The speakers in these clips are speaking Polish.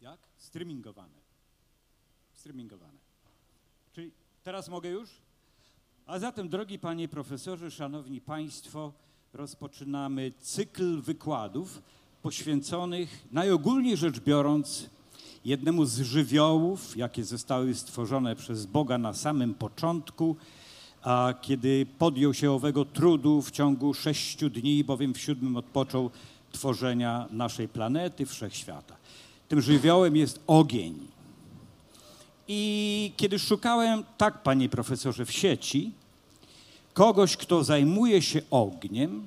Jak? Streamingowane. Streamingowane. Czyli teraz mogę już? A zatem, drogi panie profesorze, szanowni państwo, rozpoczynamy cykl wykładów poświęconych, najogólniej rzecz biorąc, jednemu z żywiołów, jakie zostały stworzone przez Boga na samym początku, a kiedy podjął się owego trudu w ciągu sześciu dni, bowiem w siódmym odpoczął tworzenia naszej planety, wszechświata. Tym żywiołem jest ogień. I kiedy szukałem, tak, panie profesorze, w sieci, kogoś, kto zajmuje się ogniem,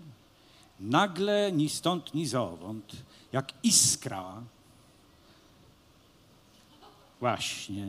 nagle ni stąd, ni zowąd, jak iskra, właśnie,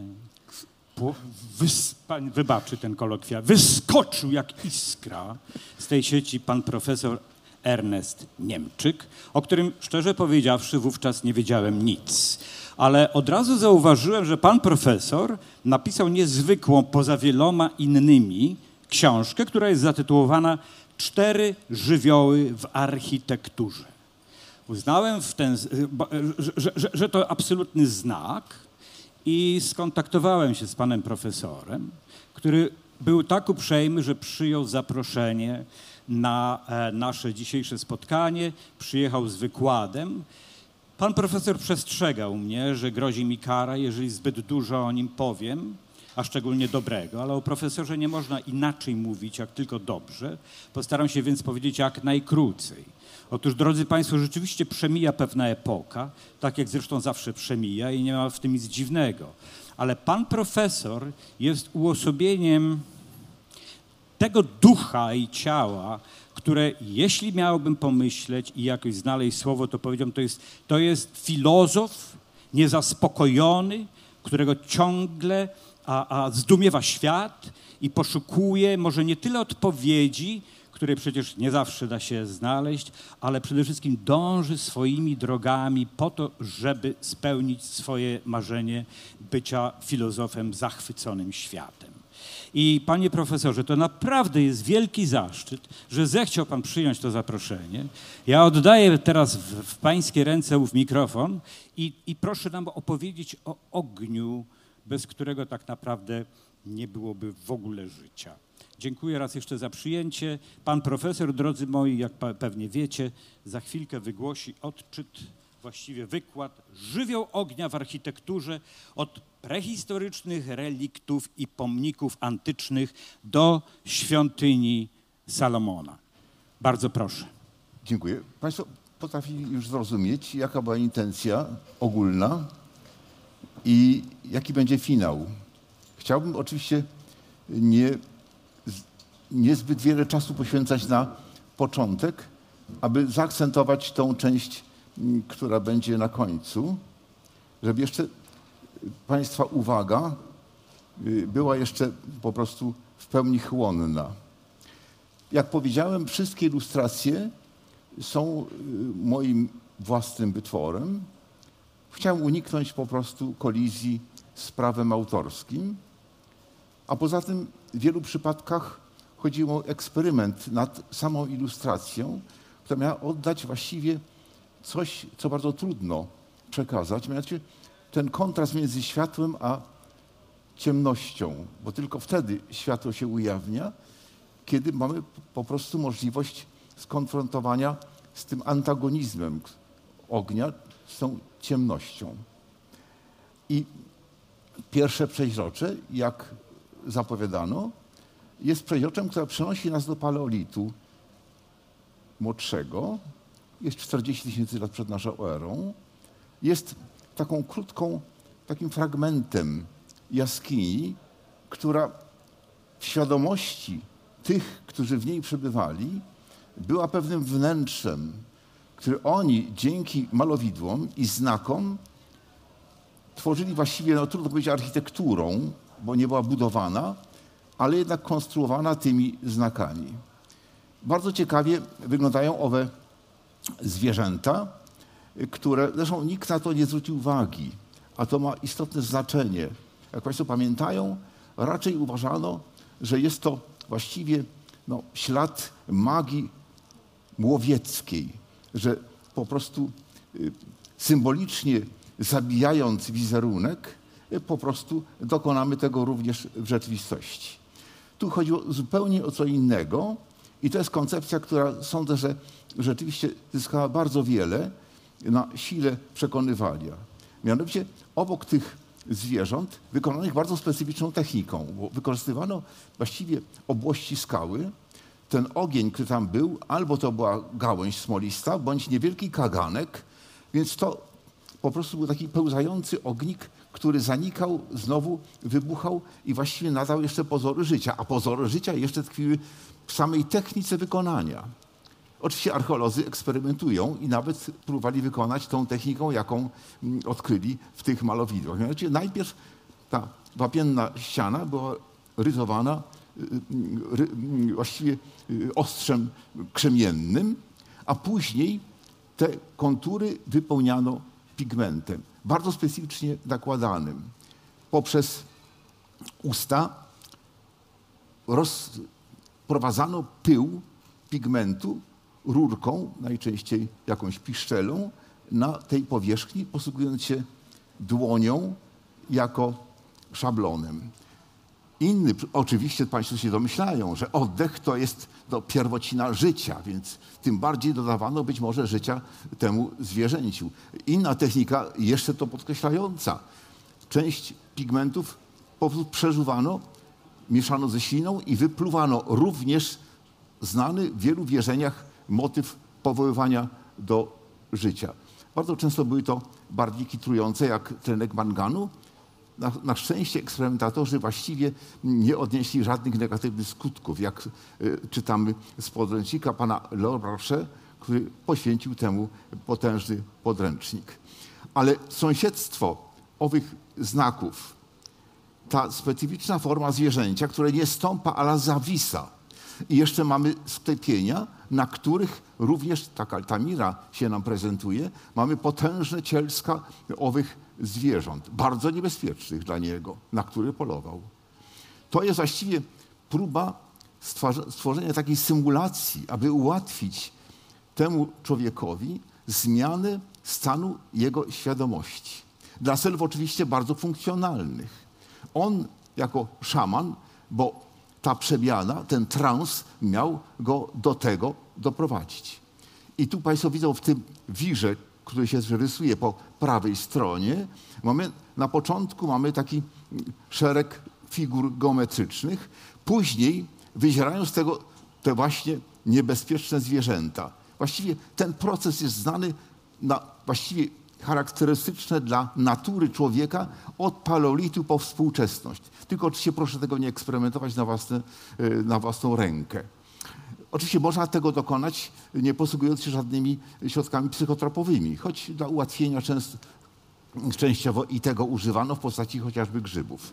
wybaczy ten kolokwial, wyskoczył jak iskra z tej sieci pan profesor Ernest Niemczyk, o którym szczerze powiedziawszy wówczas nie wiedziałem nic. Ale od razu zauważyłem, że pan profesor napisał niezwykłą, poza wieloma innymi, książkę, która jest zatytułowana Cztery żywioły w architekturze. Uznałem, ten, że, że, że to absolutny znak i skontaktowałem się z panem profesorem, który był tak uprzejmy, że przyjął zaproszenie na e, nasze dzisiejsze spotkanie, przyjechał z wykładem. Pan profesor przestrzegał mnie, że grozi mi kara, jeżeli zbyt dużo o nim powiem, a szczególnie dobrego, ale o profesorze nie można inaczej mówić, jak tylko dobrze. Postaram się więc powiedzieć jak najkrócej. Otóż, drodzy Państwo, rzeczywiście przemija pewna epoka, tak jak zresztą zawsze przemija i nie ma w tym nic dziwnego. Ale pan profesor jest uosobieniem tego ducha i ciała, które jeśli miałbym pomyśleć i jakoś znaleźć słowo, to powiedziałbym, to jest, to jest filozof niezaspokojony, którego ciągle a, a zdumiewa świat i poszukuje może nie tyle odpowiedzi, które przecież nie zawsze da się znaleźć, ale przede wszystkim dąży swoimi drogami po to, żeby spełnić swoje marzenie bycia filozofem zachwyconym światem. I panie profesorze, to naprawdę jest wielki zaszczyt, że zechciał pan przyjąć to zaproszenie. Ja oddaję teraz w, w pańskie ręce ów mikrofon i, i proszę nam opowiedzieć o ogniu, bez którego tak naprawdę nie byłoby w ogóle życia. Dziękuję raz jeszcze za przyjęcie. Pan profesor, drodzy moi, jak pewnie wiecie, za chwilkę wygłosi odczyt, właściwie wykład żywioł ognia w architekturze od prehistorycznych reliktów i pomników antycznych do świątyni Salomona. Bardzo proszę. Dziękuję. Państwo potrafili już zrozumieć, jaka była intencja ogólna i jaki będzie finał. Chciałbym oczywiście nie, niezbyt wiele czasu poświęcać na początek, aby zaakcentować tą część, która będzie na końcu, żeby jeszcze Państwa uwaga y, była jeszcze po prostu w pełni chłonna. Jak powiedziałem, wszystkie ilustracje są y, moim własnym wytworem. Chciałem uniknąć po prostu kolizji z prawem autorskim, a poza tym w wielu przypadkach chodziło o eksperyment nad samą ilustracją, która miała oddać właściwie coś, co bardzo trudno przekazać, mianowicie ten kontrast między światłem a ciemnością, bo tylko wtedy światło się ujawnia, kiedy mamy po prostu możliwość skonfrontowania z tym antagonizmem ognia, z tą ciemnością. I pierwsze przeźrocze, jak zapowiadano, jest przeźroczem, które przenosi nas do paleolitu młodszego, jest 40 tysięcy lat przed naszą erą, jest taką krótką, takim fragmentem jaskini, która w świadomości tych, którzy w niej przebywali, była pewnym wnętrzem, który oni dzięki malowidłom i znakom tworzyli właściwie, no trudno powiedzieć, architekturą, bo nie była budowana, ale jednak konstruowana tymi znakami. Bardzo ciekawie wyglądają owe zwierzęta, które, zresztą nikt na to nie zwrócił uwagi, a to ma istotne znaczenie. Jak Państwo pamiętają, raczej uważano, że jest to właściwie no, ślad magii łowieckiej, że po prostu y, symbolicznie zabijając wizerunek, po prostu dokonamy tego również w rzeczywistości. Tu chodzi zupełnie o co innego i to jest koncepcja, która sądzę, że rzeczywiście zyskała bardzo wiele na sile przekonywania. Mianowicie obok tych zwierząt wykonanych bardzo specyficzną techniką, bo wykorzystywano właściwie obłości skały. Ten ogień, który tam był, albo to była gałąź smolista, bądź niewielki kaganek, więc to po prostu był taki pełzający ognik, który zanikał, znowu wybuchał i właściwie nadał jeszcze pozory życia, a pozory życia jeszcze tkwiły w samej technice wykonania. Oczywiście archeolodzy eksperymentują i nawet próbowali wykonać tą techniką, jaką mm, odkryli w tych malowidłach. Mianowicie najpierw ta wapienna ściana była rysowana y, y, y, właściwie ostrzem krzemiennym, a później te kontury wypełniano pigmentem, bardzo specyficznie nakładanym. Poprzez usta rozprowadzano pył pigmentu rurką, najczęściej jakąś piszczelą, na tej powierzchni, posługując się dłonią jako szablonem. Inny, oczywiście Państwo się domyślają, że oddech to jest to pierwocina życia, więc tym bardziej dodawano być może życia temu zwierzęciu. Inna technika, jeszcze to podkreślająca. Część pigmentów po prostu przeżuwano, mieszano ze śliną i wypluwano również znany w wielu wierzeniach motyw powoływania do życia. Bardzo często były to barwniki trujące, jak tlenek manganu. Na, na, szczęście eksperymentatorzy właściwie nie odnieśli żadnych negatywnych skutków, jak y, czytamy z podręcznika pana Loroche, który poświęcił temu potężny podręcznik. Ale sąsiedztwo owych znaków, ta specyficzna forma zwierzęcia, które nie stąpa, ale zawisa, i jeszcze mamy sklepienia, na których również taka Altamira się nam prezentuje. Mamy potężne cielska owych zwierząt, bardzo niebezpiecznych dla niego, na które polował. To jest właściwie próba stworzenia takiej symulacji, aby ułatwić temu człowiekowi zmianę stanu jego świadomości. Dla celów oczywiście bardzo funkcjonalnych. On jako szaman, bo ta przemiana, ten trans miał go do tego doprowadzić. I tu Państwo widzą w tym wirze, który się rysuje po prawej stronie, mamy, na początku mamy taki szereg figur geometrycznych, później wyzierają z tego te właśnie niebezpieczne zwierzęta. Właściwie ten proces jest znany na właściwie charakterystyczne dla natury człowieka od paleolitu po współczesność. Tylko oczywiście proszę tego nie eksperymentować na, własne, e, na własną rękę. Oczywiście można tego dokonać nie posługując się żadnymi środkami psychotropowymi, choć dla ułatwienia często, częściowo i tego używano w postaci chociażby grzybów.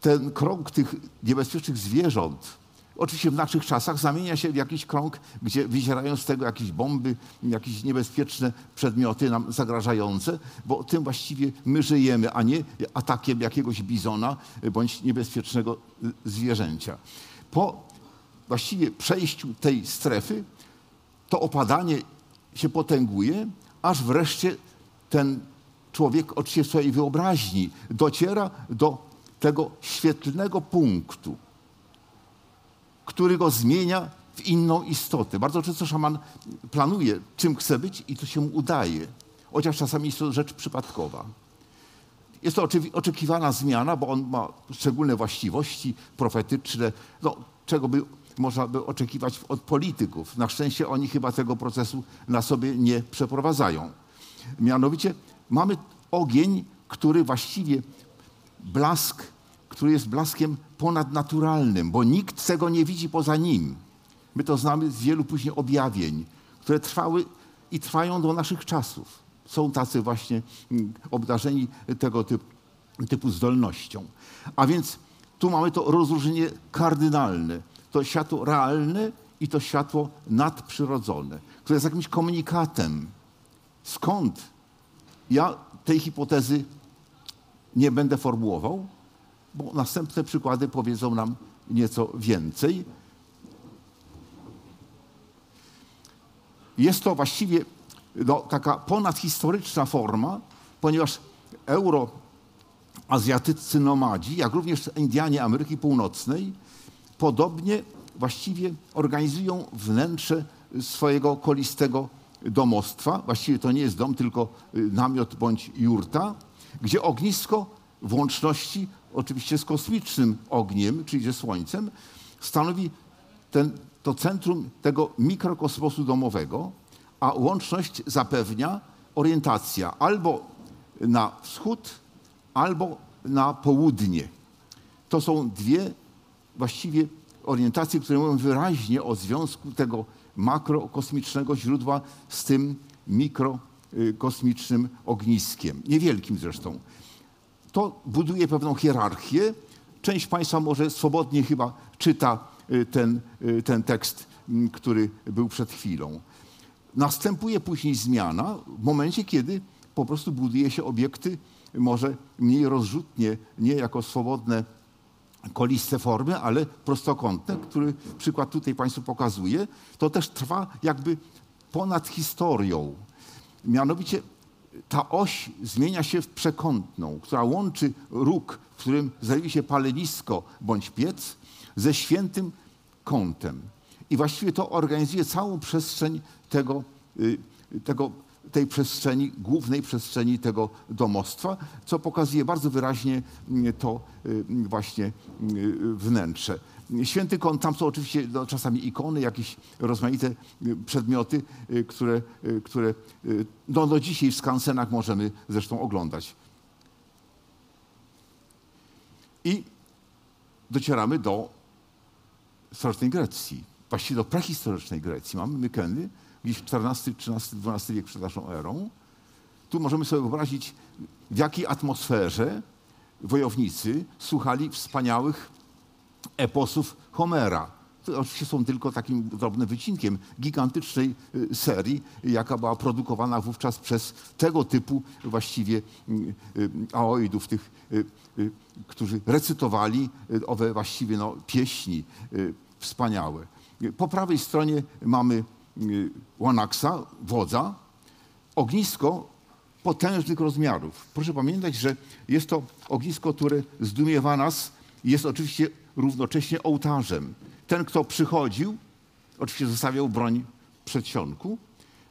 Ten krąg tych niebezpiecznych zwierząt, Oczywiście w naszych czasach zamienia się w jakiś krąg, gdzie wyzierają z tego jakieś bomby, jakieś niebezpieczne przedmioty nam zagrażające, bo tym właściwie my żyjemy, a nie atakiem jakiegoś bizona bądź niebezpiecznego zwierzęcia. Po właściwie przejściu tej strefy to opadanie się potęguje, aż wreszcie ten człowiek oczywiście swojej wyobraźni dociera do tego świetlnego punktu, który go zmienia w inną istotę. Bardzo często szaman planuje, czym chce być i to się mu udaje, chociaż czasami jest to rzecz przypadkowa. Jest to oczekiwana zmiana, bo on ma szczególne właściwości profetyczne, no, czego by można by oczekiwać od polityków. Na szczęście oni chyba tego procesu na sobie nie przeprowadzają. Mianowicie mamy ogień, który właściwie blask który jest blaskiem ponadnaturalnym, bo nikt tego nie widzi poza nim. My to znamy z wielu później objawień, które trwały i trwają do naszych czasów. Są tacy właśnie mm, obdarzeni tego typu, typu zdolnością. A więc tu mamy to rozróżnienie kardynalne. To światło realne i to światło nadprzyrodzone, które jest jakimś komunikatem. Skąd? Ja tej hipotezy nie będę formułował, bo następne przykłady powiedzą nam nieco więcej. Jest to właściwie no, taka ponadhistoryczna forma, ponieważ euroazjatyccy nomadzi, jak również Indianie Ameryki Północnej, podobnie właściwie organizują wnętrze swojego kolistego domostwa. Właściwie to nie jest dom, tylko namiot bądź jurta, gdzie ognisko w łączności oczywiście z kosmicznym ogniem, czyli ze Słońcem, stanowi ten, to centrum tego mikrokosmosu domowego, a łączność zapewnia orientacja albo na wschód, albo na południe. To są dwie właściwie orientacje, które mówią wyraźnie o związku tego makrokosmicznego źródła z tym mikrokosmicznym ogniskiem, niewielkim zresztą. To buduje pewną hierarchię. Część Państwa może swobodnie chyba czyta y, ten, y, ten tekst, który był przed chwilą. Następuje później zmiana w momencie, kiedy po prostu buduje się obiekty może mniej rozrzutnie, nie jako swobodne koliste formy, ale prostokątne, który przykład tutaj Państwu pokazuje, to też trwa jakby ponad historią. Mianowicie ta oś zmienia się w przekątną, która łączy róg, w którym znajduje się palenisko bądź piec, ze świętym kątem. I właściwie to organizuje całą przestrzeń tego, y, tego tej przestrzeni, głównej przestrzeni tego domostwa, co pokazuje bardzo wyraźnie mm, to mm, właśnie wnętrze. Święty kąt, tam są oczywiście no, czasami ikony, jakieś rozmaite przedmioty, y, które, y, które y, no, do dzisiaj w skansenach możemy zresztą oglądać. I docieramy do historycznej Grecji, właściwie do prehistorycznej Grecji. Mamy Mykeny, gdzieś XIV, XIII, XII wiek przed naszą erą. Tu możemy sobie wyobrazić, w jakiej atmosferze wojownicy słuchali wspaniałych eposów Homera. To oczywiście są tylko takim drobnym wycinkiem gigantycznej y, serii, jaka była produkowana wówczas przez tego typu właściwie y, y, aoidów, tych, którzy recytowali owe właściwie no, pieśni wspaniałe. Po prawej stronie mamy Łanaksa, wodza, ognisko potężnych rozmiarów. Proszę pamiętać, że jest to ognisko, które zdumiewa nas jest oczywiście równocześnie ołtarzem. Ten, kto przychodził, oczywiście zostawiał broń w przedsionku,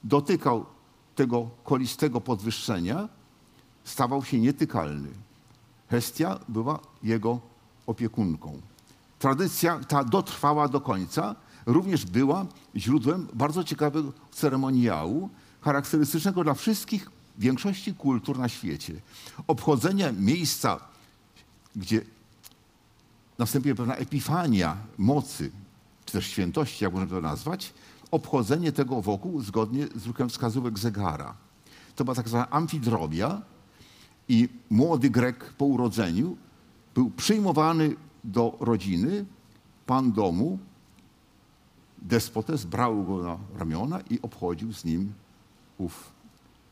dotykał tego kolistego podwyższenia, stawał się nietykalny. Hestia była jego opiekunką. Tradycja ta dotrwała do końca, również była źródłem bardzo ciekawego ceremoniału, charakterystycznego dla wszystkich, większości kultur na świecie. Obchodzenie miejsca, gdzie następuje pewna epifania mocy, czy też świętości, jak możemy to nazwać, obchodzenie tego wokół zgodnie z ruchem wskazówek zegara. To była tak zwana amfidrobia i młody Grek po urodzeniu był przyjmowany do rodziny, pan domu, despotes brał go na ramiona i obchodził z nim ów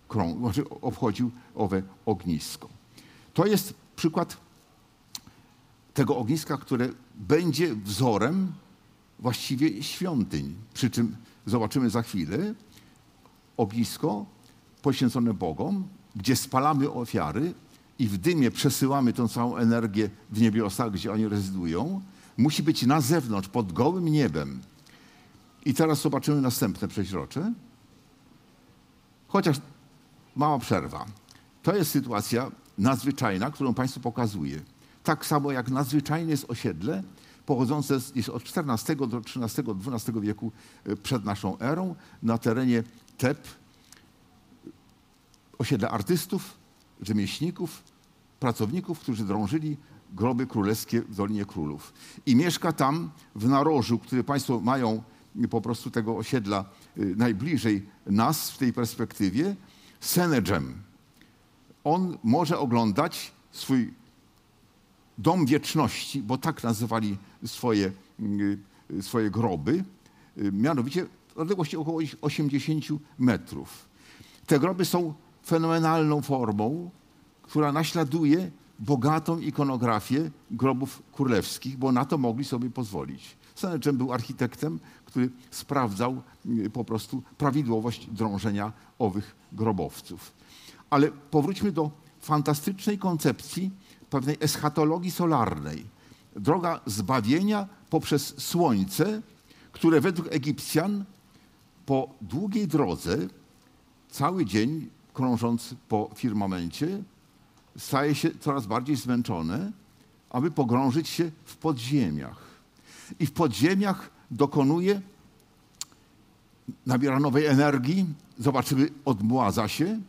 krąg, znaczy obchodził owe ognisko. To jest przykład tego ogniska, które będzie wzorem właściwie świątyń. Przy czym zobaczymy za chwilę ognisko poświęcone Bogom, gdzie spalamy ofiary i w dymie przesyłamy tą całą energię w niebiosa, gdzie oni rezydują. Musi być na zewnątrz, pod gołym niebem. I teraz zobaczymy następne przeźrocze. Chociaż mała przerwa. To jest sytuacja nadzwyczajna, którą Państwu pokazuję. Tak samo jak nadzwyczajne jest osiedle pochodzące jest od XIV do XIII, XII wieku e, przed naszą erą na terenie Teb. Osiedle artystów, rzemieślników, pracowników, którzy drążyli groby królewskie w Dolinie Królów. I mieszka tam w narożu, który Państwo mają po prostu tego osiedla y, najbliżej nas w tej perspektywie, Senedżem. On może oglądać swój dom wieczności, bo tak nazywali swoje, y, swoje groby, y, mianowicie odległości około 80 metrów. Te groby są fenomenalną formą, która naśladuje bogatą ikonografię grobów królewskich, bo na to mogli sobie pozwolić. Seneczem był architektem, który sprawdzał y, po prostu prawidłowość drążenia owych grobowców. Ale powróćmy do fantastycznej koncepcji pewnej eschatologii solarnej. Droga zbawienia poprzez słońce, które według Egipcjan po długiej drodze, cały dzień krążąc po firmamencie, staje się coraz bardziej zmęczone, aby pogrążyć się w podziemiach. I w podziemiach dokonuje, nabiera nowej energii, zobaczymy, odmładza się.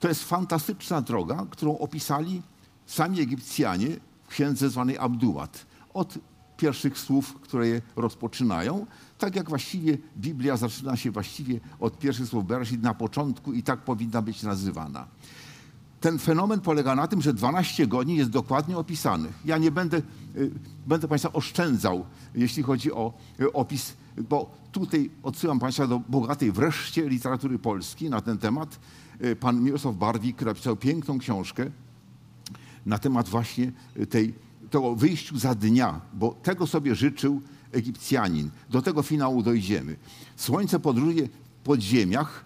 To jest fantastyczna droga, którą opisali sami Egipcjanie w księdze zwanej Abduat. Od pierwszych słów, które je rozpoczynają, tak jak właściwie Biblia zaczyna się właściwie od pierwszych słów Bereshit na początku i tak powinna być nazywana. Ten fenomen polega na tym, że 12 godzin jest dokładnie opisany. Ja nie będę, y, będę Państwa oszczędzał, jeśli chodzi o y, opis, bo tutaj odsyłam Państwa do bogatej wreszcie literatury polskiej na ten temat. Y, Pan Mirosław Barwik napisał piękną książkę na temat właśnie tej, tego wyjściu za dnia, bo tego sobie życzył Egipcjanin. Do tego finału dojdziemy. Słońce podróżuje w podziemiach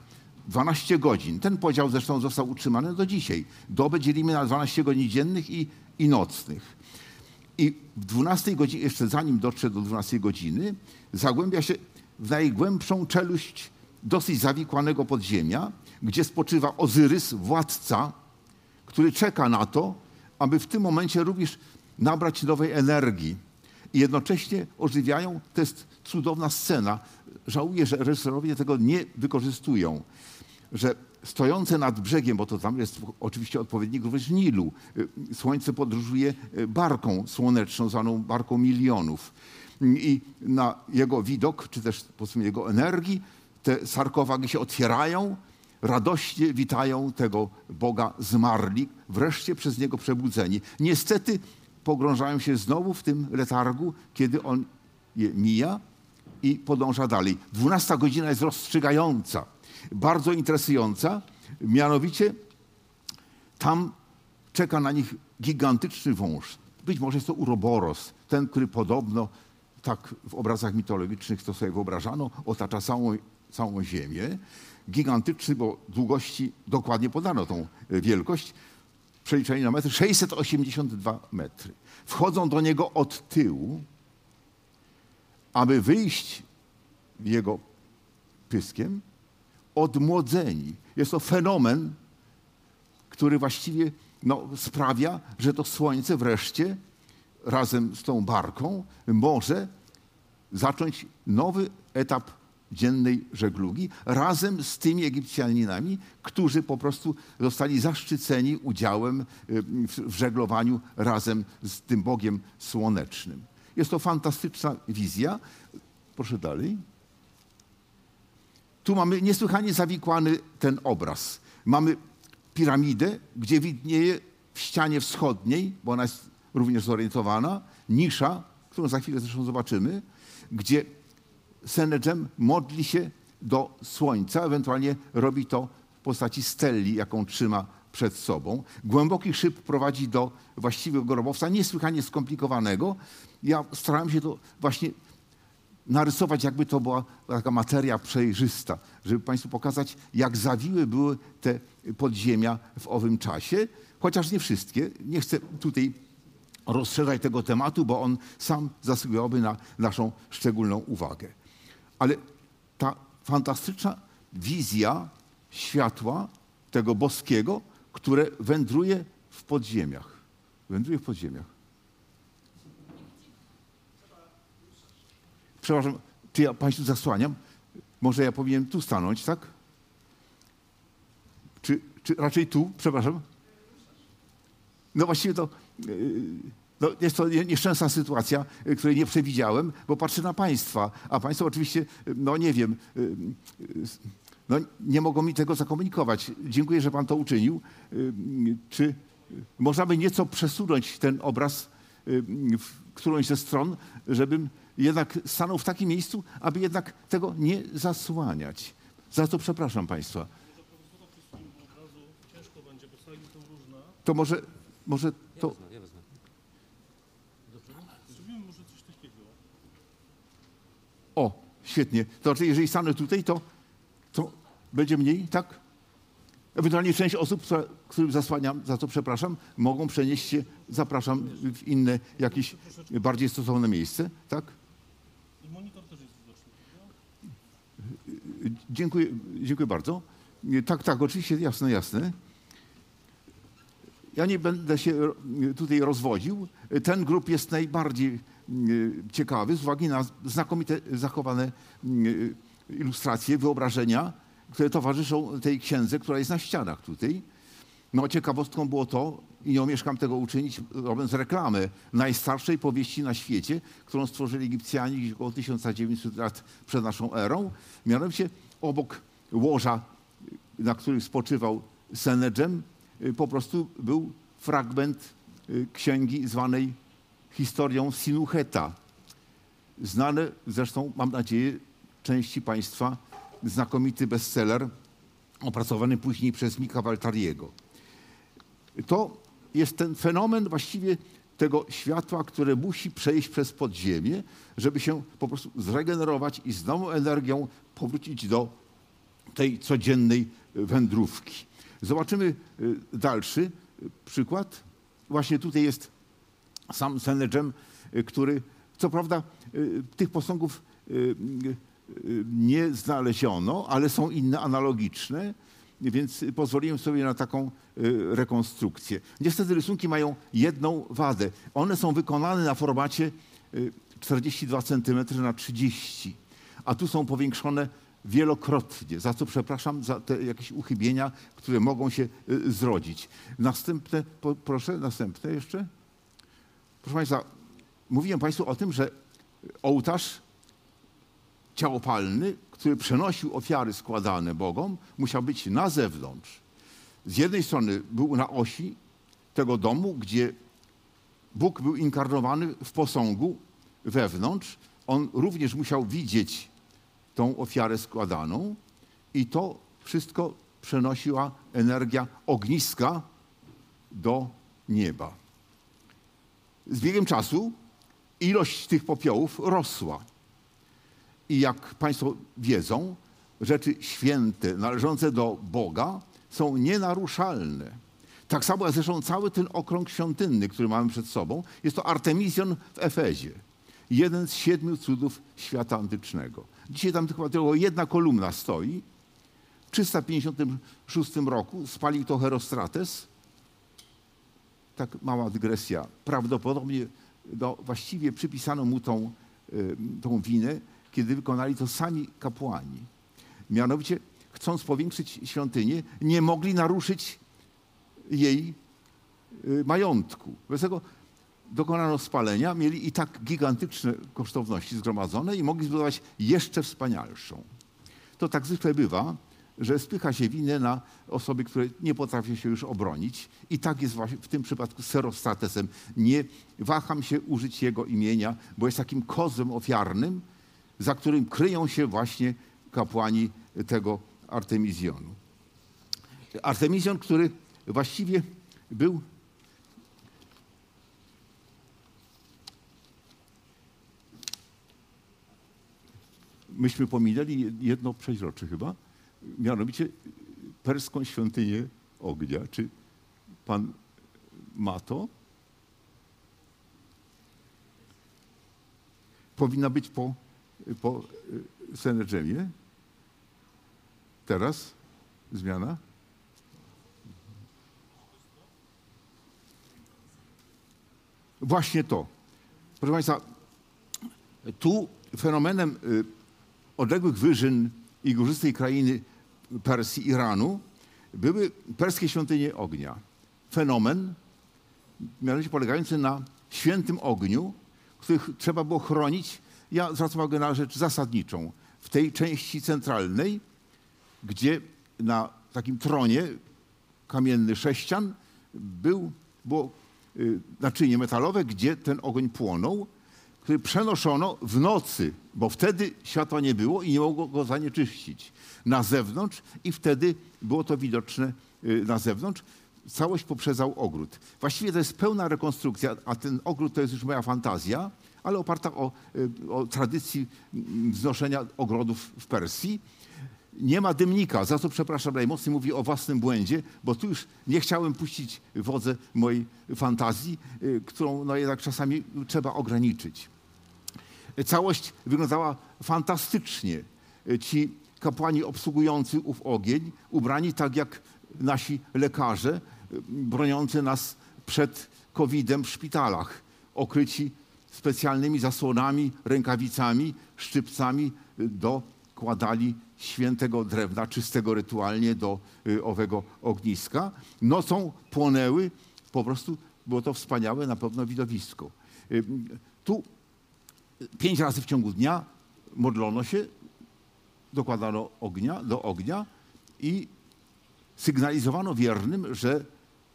12 godzin. Ten podział zresztą został utrzymany do dzisiaj. Dobę dzielimy na 12 godzin dziennych i, i nocnych. I w 12 godzinie, jeszcze zanim dotrze do 12 godziny, zagłębia się w najgłębszą czeluść dosyć zawikłanego podziemia, gdzie spoczywa Ozyrys, władca, który czeka na to, aby w tym momencie również nabrać nowej energii. I jednocześnie ożywiają, to jest cudowna scena. Żałuję, że reżyserowie tego nie wykorzystują, że stojące nad brzegiem, bo to tam jest oczywiście odpowiednik również Nilu, y, słońce podróżuje y, barką słoneczną, zwaną barką milionów. I na jego widok, czy też powiedzmy jego energii, te sarkofagi się otwierają, radośnie witają tego Boga zmarli, wreszcie przez niego przebudzeni. Niestety pogrążają się znowu w tym letargu, kiedy on je mija i podąża dalej. Dwunasta godzina jest rozstrzygająca, bardzo interesująca, mianowicie tam czeka na nich gigantyczny wąż. Być może jest to uroboros, ten, który podobno, tak w obrazach mitologicznych to sobie wyobrażano, otacza całą, całą ziemię. Gigantyczny, bo długości dokładnie podano tą wielkość przeliczenie na metry, 682 metry. Wchodzą do niego od tyłu, aby wyjść jego pyskiem odmłodzeni. Jest to fenomen, który właściwie no, sprawia, że to słońce wreszcie razem z tą barką może zacząć nowy etap dziennej żeglugi razem z tymi Egipcjaninami, którzy po prostu zostali zaszczyceni udziałem y, w żeglowaniu razem z tym Bogiem Słonecznym. Jest to fantastyczna wizja. Proszę dalej. Tu mamy niesłychanie zawikłany ten obraz. Mamy piramidę, gdzie widnieje w ścianie wschodniej, bo ona jest również zorientowana, nisza, którą za chwilę zresztą zobaczymy, gdzie Senedżem modli się do słońca, ewentualnie robi to w postaci stelli, jaką trzyma przed sobą. Głęboki szyb prowadzi do właściwego grobowca, niesłychanie skomplikowanego. Ja starałem się to właśnie narysować, jakby to była taka materia przejrzysta, żeby Państwu pokazać, jak zawiłe były te podziemia w owym czasie, chociaż nie wszystkie. Nie chcę tutaj rozszerzać tego tematu, bo on sam zasługowałby na naszą szczególną uwagę. Ale ta fantastyczna wizja światła tego boskiego, które wędruje w podziemiach. Wędruje w podziemiach. Przepraszam, czy ja Państwu zasłaniam? Może ja powinienem tu stanąć, tak? Czy, czy raczej tu? Przepraszam. No właściwie to... Yy, no, jest to nieszczęsna sytuacja, y, której nie przewidziałem, bo patrzę na państwa, a państwo oczywiście, y, no nie wiem, y, no, nie mogą mi tego zakomunikować. Dziękuję, że pan to uczynił. Czy można by nieco przesunąć ten obraz w którąś ze stron, żebym jednak stanął w takim miejscu, aby jednak tego nie zasłaniać. Za to przepraszam państwa. To może, może to... O, świetnie. To znaczy, jeżeli stanę tutaj, to, to będzie mniej, tak? Ewentualnie część osób, którym zasłaniam, za co przepraszam, mogą przenieść się, zapraszam, w inne, jakieś bardziej stosowne miejsce, tak? I monitor też jest widoczny. Dziękuję, dziękuję bardzo. Tak, tak, oczywiście, jasne, jasne. Ja nie będę się tutaj rozwodził. Ten grup jest najbardziej ciekawy z uwagi na znakomite zachowane mm, ilustracje, wyobrażenia, które towarzyszą tej księdze, która jest na ścianach tutaj. No, ciekawostką było to, i nie omieszkam tego uczynić, robiąc reklamę najstarszej powieści na świecie, którą stworzyli Egipcjanie gdzieś około 1900 lat przed naszą erą. Mianowicie obok łoża, na którym spoczywał Senedżem, y, po prostu był fragment y, księgi zwanej historią Sinuheta. Znany zresztą, mam nadzieję, części Państwa znakomity bestseller opracowany później przez Mika Waltariego. To jest ten fenomen właściwie tego światła, które musi przejść przez podziemie, żeby się po prostu zregenerować i z nową energią powrócić do tej codziennej wędrówki. Zobaczymy y, dalszy przykład. Właśnie tutaj jest sam Senedżem, y, który, co prawda, y, tych posągów y, nie znaleziono, ale są inne analogiczne, więc pozwoliłem sobie na taką rekonstrukcję. Niestety rysunki mają jedną wadę. One są wykonane na formacie y, 42 cm na 30, a tu są powiększone wielokrotnie, za co przepraszam za te jakieś uchybienia, które mogą się zrodzić. Następne, po, proszę, następne jeszcze. Proszę Państwa, mówiłem Państwu o tym, że ołtarz ciałopalny, który przenosił ofiary składane Bogom, musiał być na zewnątrz. Z jednej strony był na osi tego domu, gdzie Bóg był inkarnowany w posągu wewnątrz. On również musiał widzieć tą ofiarę składaną i to wszystko przenosiła energia ogniska do nieba. Z biegiem czasu ilość tych popiołów rosła. I jak Państwo wiedzą, rzeczy święte, należące do Boga są nienaruszalne. Tak samo jak zresztą cały ten okrąg świątynny, który mamy przed sobą, jest to Artemizjon w Efezie. Jeden z siedmiu cudów świata antycznego. Dzisiaj tam chyba tylko jedna kolumna stoi. W 356 roku spalił to Herostrates. Tak mała dygresja. Prawdopodobnie no, właściwie przypisano mu tą, y, tą winę, kiedy wykonali to sami kapłani. Mianowicie, chcąc powiększyć świątynię, nie mogli naruszyć jej y, majątku. Bez tego dokonano spalenia, mieli i tak gigantyczne kosztowności zgromadzone i mogli zbudować jeszcze wspanialszą. To tak zwykle bywa, że spycha się winę na osoby, które nie potrafią się już obronić. I tak jest właśnie w tym przypadku z Serostratesem. Nie waham się użyć jego imienia, bo jest takim kozłem ofiarnym, za którym kryją się właśnie kapłani tego Artemizjonu. Artemizjon, który właściwie był myśmy pominęli jedno przeźrocze chyba, mianowicie perską świątynię ognia. Czy pan ma to? Powinna być po, po y, Senedżemie. Teraz zmiana. Właśnie to. Proszę Państwa, tu fenomenem y, odległych wyżyn i górzystej krainy Persji, Iranu, były perskie świątynie ognia. Fenomen, mianowicie polegający na świętym ogniu, których trzeba było chronić. Ja zwracam uwagę na rzecz zasadniczą. W tej części centralnej, gdzie na takim tronie kamienny sześcian był, było y, naczynie metalowe, gdzie ten ogień płonął, który przenoszono w nocy, bo wtedy światła nie było i nie mogło go zanieczyścić na zewnątrz i wtedy było to widoczne y, na zewnątrz. całość poprzedzał ogród. Właściwie to jest pełna rekonstrukcja, a ten ogród to jest już moja fantazja, ale oparta o, y, o tradycji wznoszenia ogrodów w Persji. Nie ma dymnika, za co przepraszam najmocniej, mówię o własnym błędzie, bo tu już nie chciałem puścić wodze mojej fantazji, y, którą no jednak czasami trzeba ograniczyć. Całość wyglądała fantastycznie. Ci kapłani obsługujący ów ogień, ubrani tak jak nasi lekarze, broniący nas przed COVID-em w szpitalach, okryci specjalnymi zasłonami, rękawicami, szczypcami dokładali świętego drewna, czystego rytualnie do y, owego ogniska. Nocą płonęły, po prostu było to wspaniałe na pewno widowisko. Y, Tu pięć razy w ciągu dnia modlono się, dokładano ognia, do ognia i sygnalizowano wiernym, że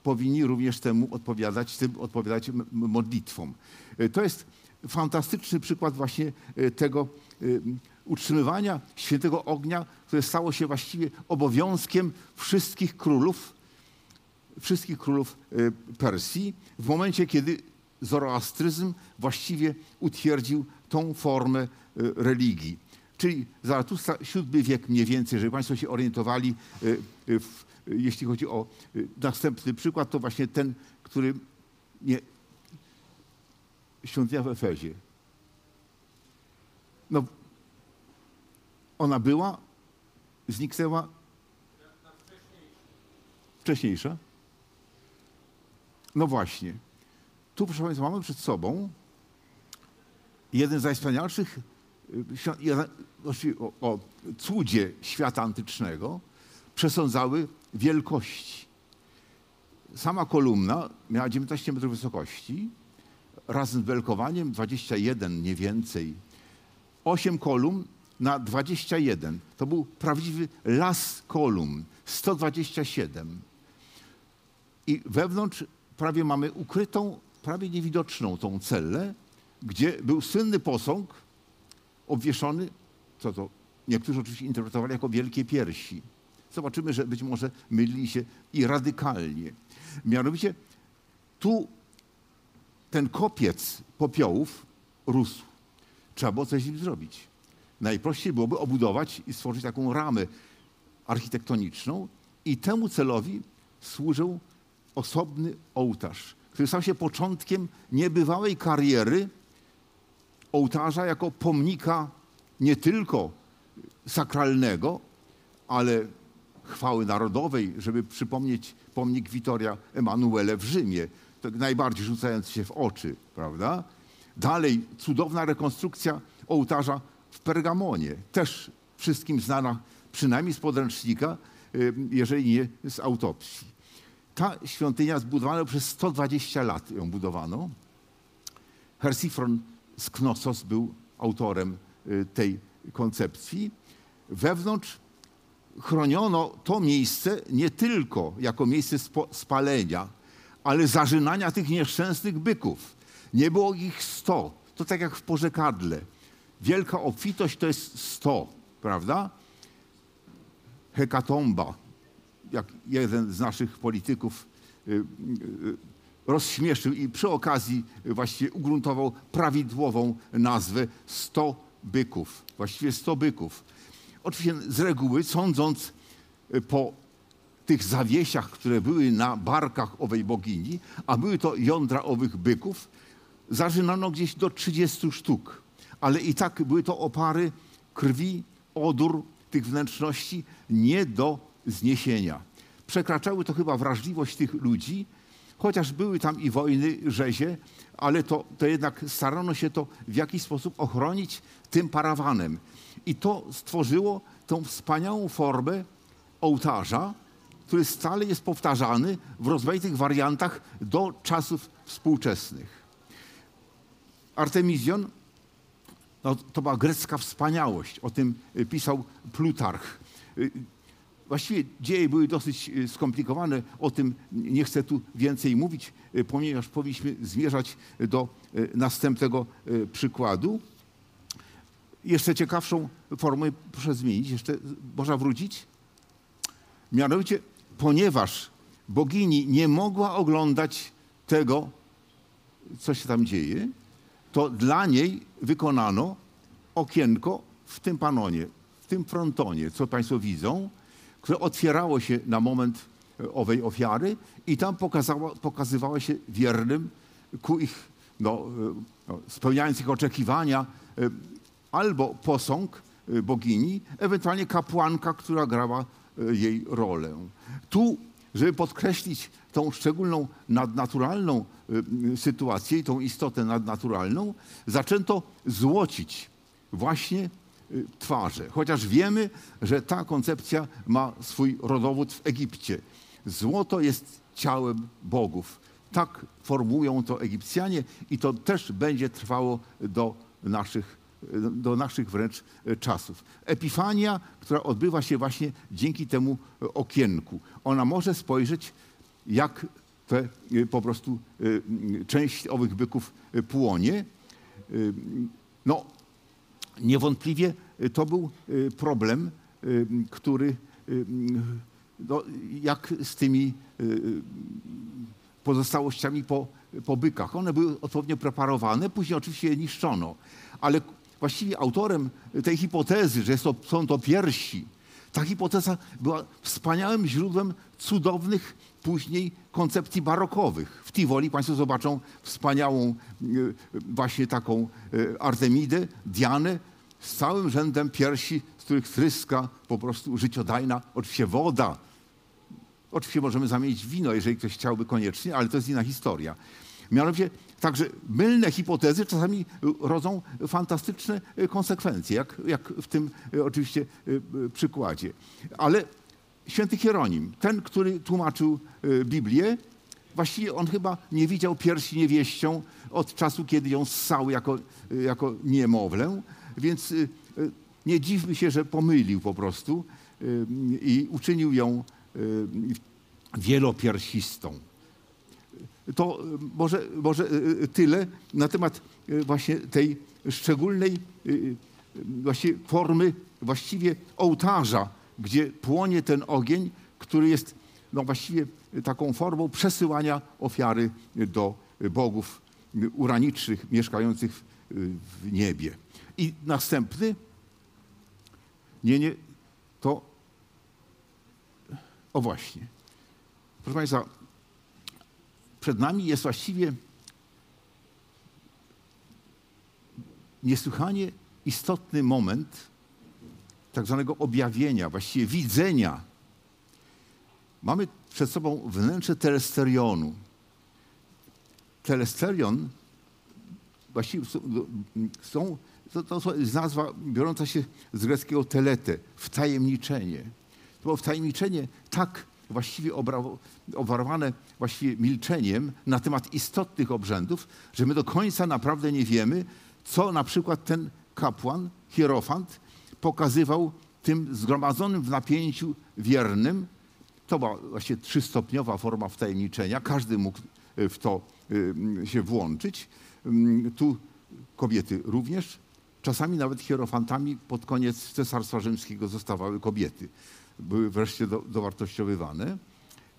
powinni również temu odpowiadać, tym odpowiadać modlitwom. Y, To jest fantastyczny przykład właśnie y, tego y, utrzymywania świętego ognia, które stało się właściwie obowiązkiem wszystkich królów, wszystkich królów Persji w momencie, kiedy zoroastryzm właściwie utwierdził tą formę y, religii. Czyli Zaratustra, VII wiek mniej więcej, żeby Państwo się orientowali, y, y, w, jeśli chodzi o następny przykład, to właśnie ten, który nie, świątynia w Efezie. No, ona była, zniknęła. Wcześniejsza? No właśnie. Tu, proszę Państwa, mamy przed sobą jeden z najwspanialszych y, o, o cudzie świata antycznego przesądzały wielkości. Sama kolumna miała 19 metrów wysokości, razem z belkowaniem 21 mniej więcej. 8 kolumn na 21. To był prawdziwy las kolumn, 127. I wewnątrz prawie mamy ukrytą, prawie niewidoczną tą cellę, gdzie był słynny posąg obwieszony, co to niektórzy oczywiście interpretowali jako wielkie piersi. Zobaczymy, że być może mylili się i radykalnie. Mianowicie tu ten kopiec popiołów rósł. Trzeba było coś z nim zrobić. Najprościej byłoby obudować i stworzyć taką ramę architektoniczną i temu celowi służył osobny ołtarz, który stał się początkiem niebywałej kariery ołtarza jako pomnika nie tylko sakralnego, ale chwały narodowej, żeby przypomnieć pomnik Witoria Emanuele w Rzymie, to najbardziej rzucający się w oczy, prawda? Dalej cudowna rekonstrukcja ołtarza w Pergamonie, też wszystkim znana przynajmniej z podręcznika, y, jeżeli nie z autopsji. Ta świątynia zbudowana przez 120 lat ją budowano. Hersifron z Knossos był autorem y, tej koncepcji. Wewnątrz chroniono to miejsce nie tylko jako miejsce spalenia, ale zarzynania tych nieszczęsnych byków. Nie było ich sto. To tak jak w porzekadle. Wielka obfitość to jest sto, prawda? Hekatomba, jak jeden z naszych polityków y, y, rozśmieszył i przy okazji właściwie ugruntował prawidłową nazwę 100 byków. Właściwie 100 byków. Oczywiście z reguły, sądząc y, po tych zawiesiach, które były na barkach owej bogini, a były to jądra owych byków, zażynano gdzieś do 30 sztuk. Ale i tak były to opary krwi, odór tych wnętrzności nie do zniesienia. Przekraczały to chyba wrażliwość tych ludzi, chociaż były tam i wojny, rzezie, ale to, to jednak starano się to w jakiś sposób ochronić tym parawanem. I to stworzyło tą wspaniałą formę ołtarza, który stale jest powtarzany w rozmaitych wariantach do czasów współczesnych. Artemizjon no, to była grecka wspaniałość. O tym y, pisał Plutarch. Właściwie dzieje były dosyć y, skomplikowane. O tym nie chcę tu więcej mówić, y, ponieważ powinniśmy zmierzać do y, następnego przykładu. Jeszcze ciekawszą formę proszę zmienić. Jeszcze można wrócić? Mianowicie, ponieważ bogini nie mogła oglądać tego, co się tam dzieje, to dla niej wykonano okienko w tym panonie, w tym frontonie, co Państwo widzą, które otwierało się na moment e, owej ofiary i tam pokazała, pokazywało się wiernym ku ich, no, e, no, spełniając ich oczekiwania, e, albo posąg bogini, ewentualnie kapłanka, która grała jej rolę. Tu, żeby podkreślić tą szczególną nadnaturalną sytuację i tą istotę nadnaturalną, zaczęto złocić właśnie twarze. Chociaż wiemy, że ta koncepcja ma swój rodowód w Egipcie. Złoto jest ciałem bogów. Tak formują to Egipcjanie i to też będzie trwało do naszych, do naszych wręcz czasów. Epifania, która odbywa się właśnie dzięki temu okienku. Ona może spojrzeć, jak te y, po prostu y, część owych byków płonie. No, Niewątpliwie y, to był y, problem, y, który no, jak z tymi pozostałościami po, po bykach. One były odpowiednio preparowane, później oczywiście je niszczono. Ale właściwie autorem tej hipotezy, że to, są to piersi, ta hipoteza była wspaniałym źródłem cudownych później koncepcji barokowych. W Tivoli Państwo zobaczą wspaniałą właśnie taką Artemidę, Dianę, z całym rzędem piersi, z których tryska po prostu życiodajna, oczywiście woda. Oczywiście możemy zamienić wino, jeżeli ktoś chciałby koniecznie, ale to jest inna historia. Mianowicie także mylne hipotezy czasami rodzą fantastyczne konsekwencje, jak, jak w tym e, oczywiście e, e, przykładzie. Ale święty Hieronim, ten, który tłumaczył Biblię, właściwie on chyba nie widział piersi niewieścią od czasu, kiedy ją ssał jako, jako niemowlę, więc y, y, nie dziwmy się, że pomylił po prostu y, i uczynił ją wielopiersistą. To może, może tyle na temat właśnie tej szczególnej właśnie formy właściwie ołtarza, gdzie płonie ten ogień, który jest no właściwie taką formą przesyłania ofiary do bogów uranicznych mieszkających w niebie. I następny, nie, nie, to, o właśnie. Proszę Państwa, przed nami jest właściwie niesłychanie istotny moment tak zwanego objawienia, właściwie widzenia. Mamy przed sobą wnętrze telesterionu. Telesterion właściwie są to, to jest nazwa biorąca się z greckiego telete, wtajemniczenie. To było wtajemniczenie tak właściwie obwarowane właściwie milczeniem na temat istotnych obrzędów, że my do końca naprawdę nie wiemy, co na przykład ten kapłan, hierofant, pokazywał tym zgromadzonym w napięciu wiernym. To była właśnie trzystopniowa forma wtajemniczenia. Każdy mógł w to y, się włączyć. Mm, tu kobiety również. Czasami nawet hierofantami pod koniec Cesarstwa Rzymskiego zostawały kobiety. Były wreszcie do, dowartościowywane.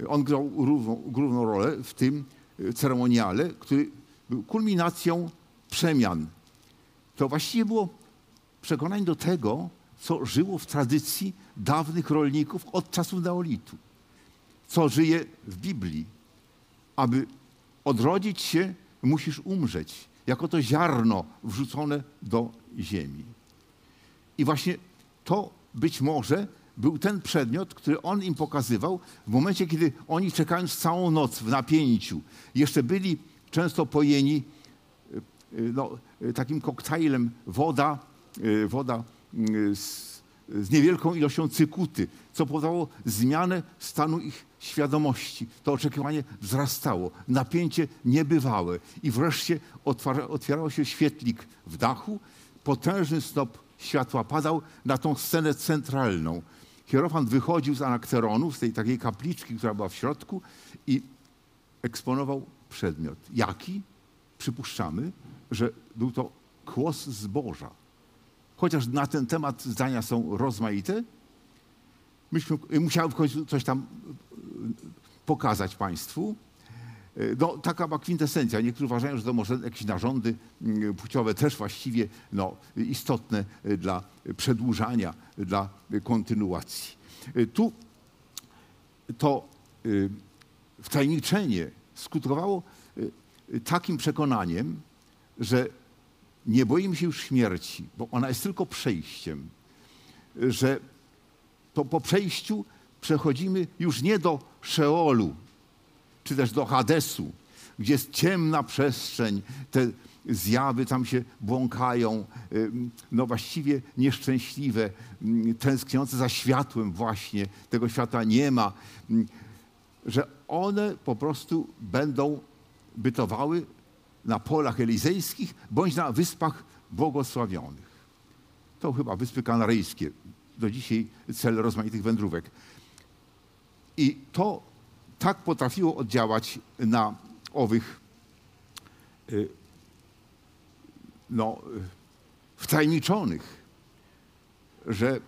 On grał główną, główną rolę w tym e, ceremoniale, który był kulminacją przemian. To właściwie było przekonanie do tego, co żyło w tradycji dawnych rolników od czasów neolitu, co żyje w Biblii. Aby odrodzić się, musisz umrzeć jako to ziarno wrzucone do ziemi. I właśnie to być może był ten przedmiot, który on im pokazywał w momencie, kiedy oni czekając całą noc w napięciu, jeszcze byli często pojeni e, e, no, e, takim koktajlem woda, woda z z niewielką ilością cykuty, co powodowało zmianę stanu ich świadomości. To oczekiwanie wzrastało, napięcie niebywałe i wreszcie otwierał się świetlik w dachu, potężny snop światła padał na tą scenę centralną. Hierofant wychodził z anakteronu, z tej takiej kapliczki, która była w środku i eksponował przedmiot. Jaki? Przypuszczamy, że był to kłos zboża chociaż na ten temat zdania są rozmaite, myśmy musiały w końcu coś tam pokazać Państwu. Y, No, taka ma kwintesencja. Niektórzy uważają, że to może jakieś narządy płciowe też właściwie no, istotne y, dla przedłużania, dla y, kontynuacji. Y, Tu to y, wtajemniczenie skutkowało y, y, takim przekonaniem, że nie boimy się już śmierci, bo ona jest tylko przejściem, y, że to po przejściu przechodzimy już nie do Szeolu, czy też do Hadesu, gdzie jest ciemna przestrzeń, te zjawy tam się błąkają, ym, no właściwie nieszczęśliwe, ym, tęskniące za światłem właśnie, tego świata nie ma, ym, że one po prostu będą bytowały na polach elizejskich bądź na wyspach błogosławionych. To chyba Wyspy Kanaryjskie, do dzisiaj cel rozmaitych wędrówek. I to tak potrafiło oddziałać na owych y, no, y, wtajemniczonych, że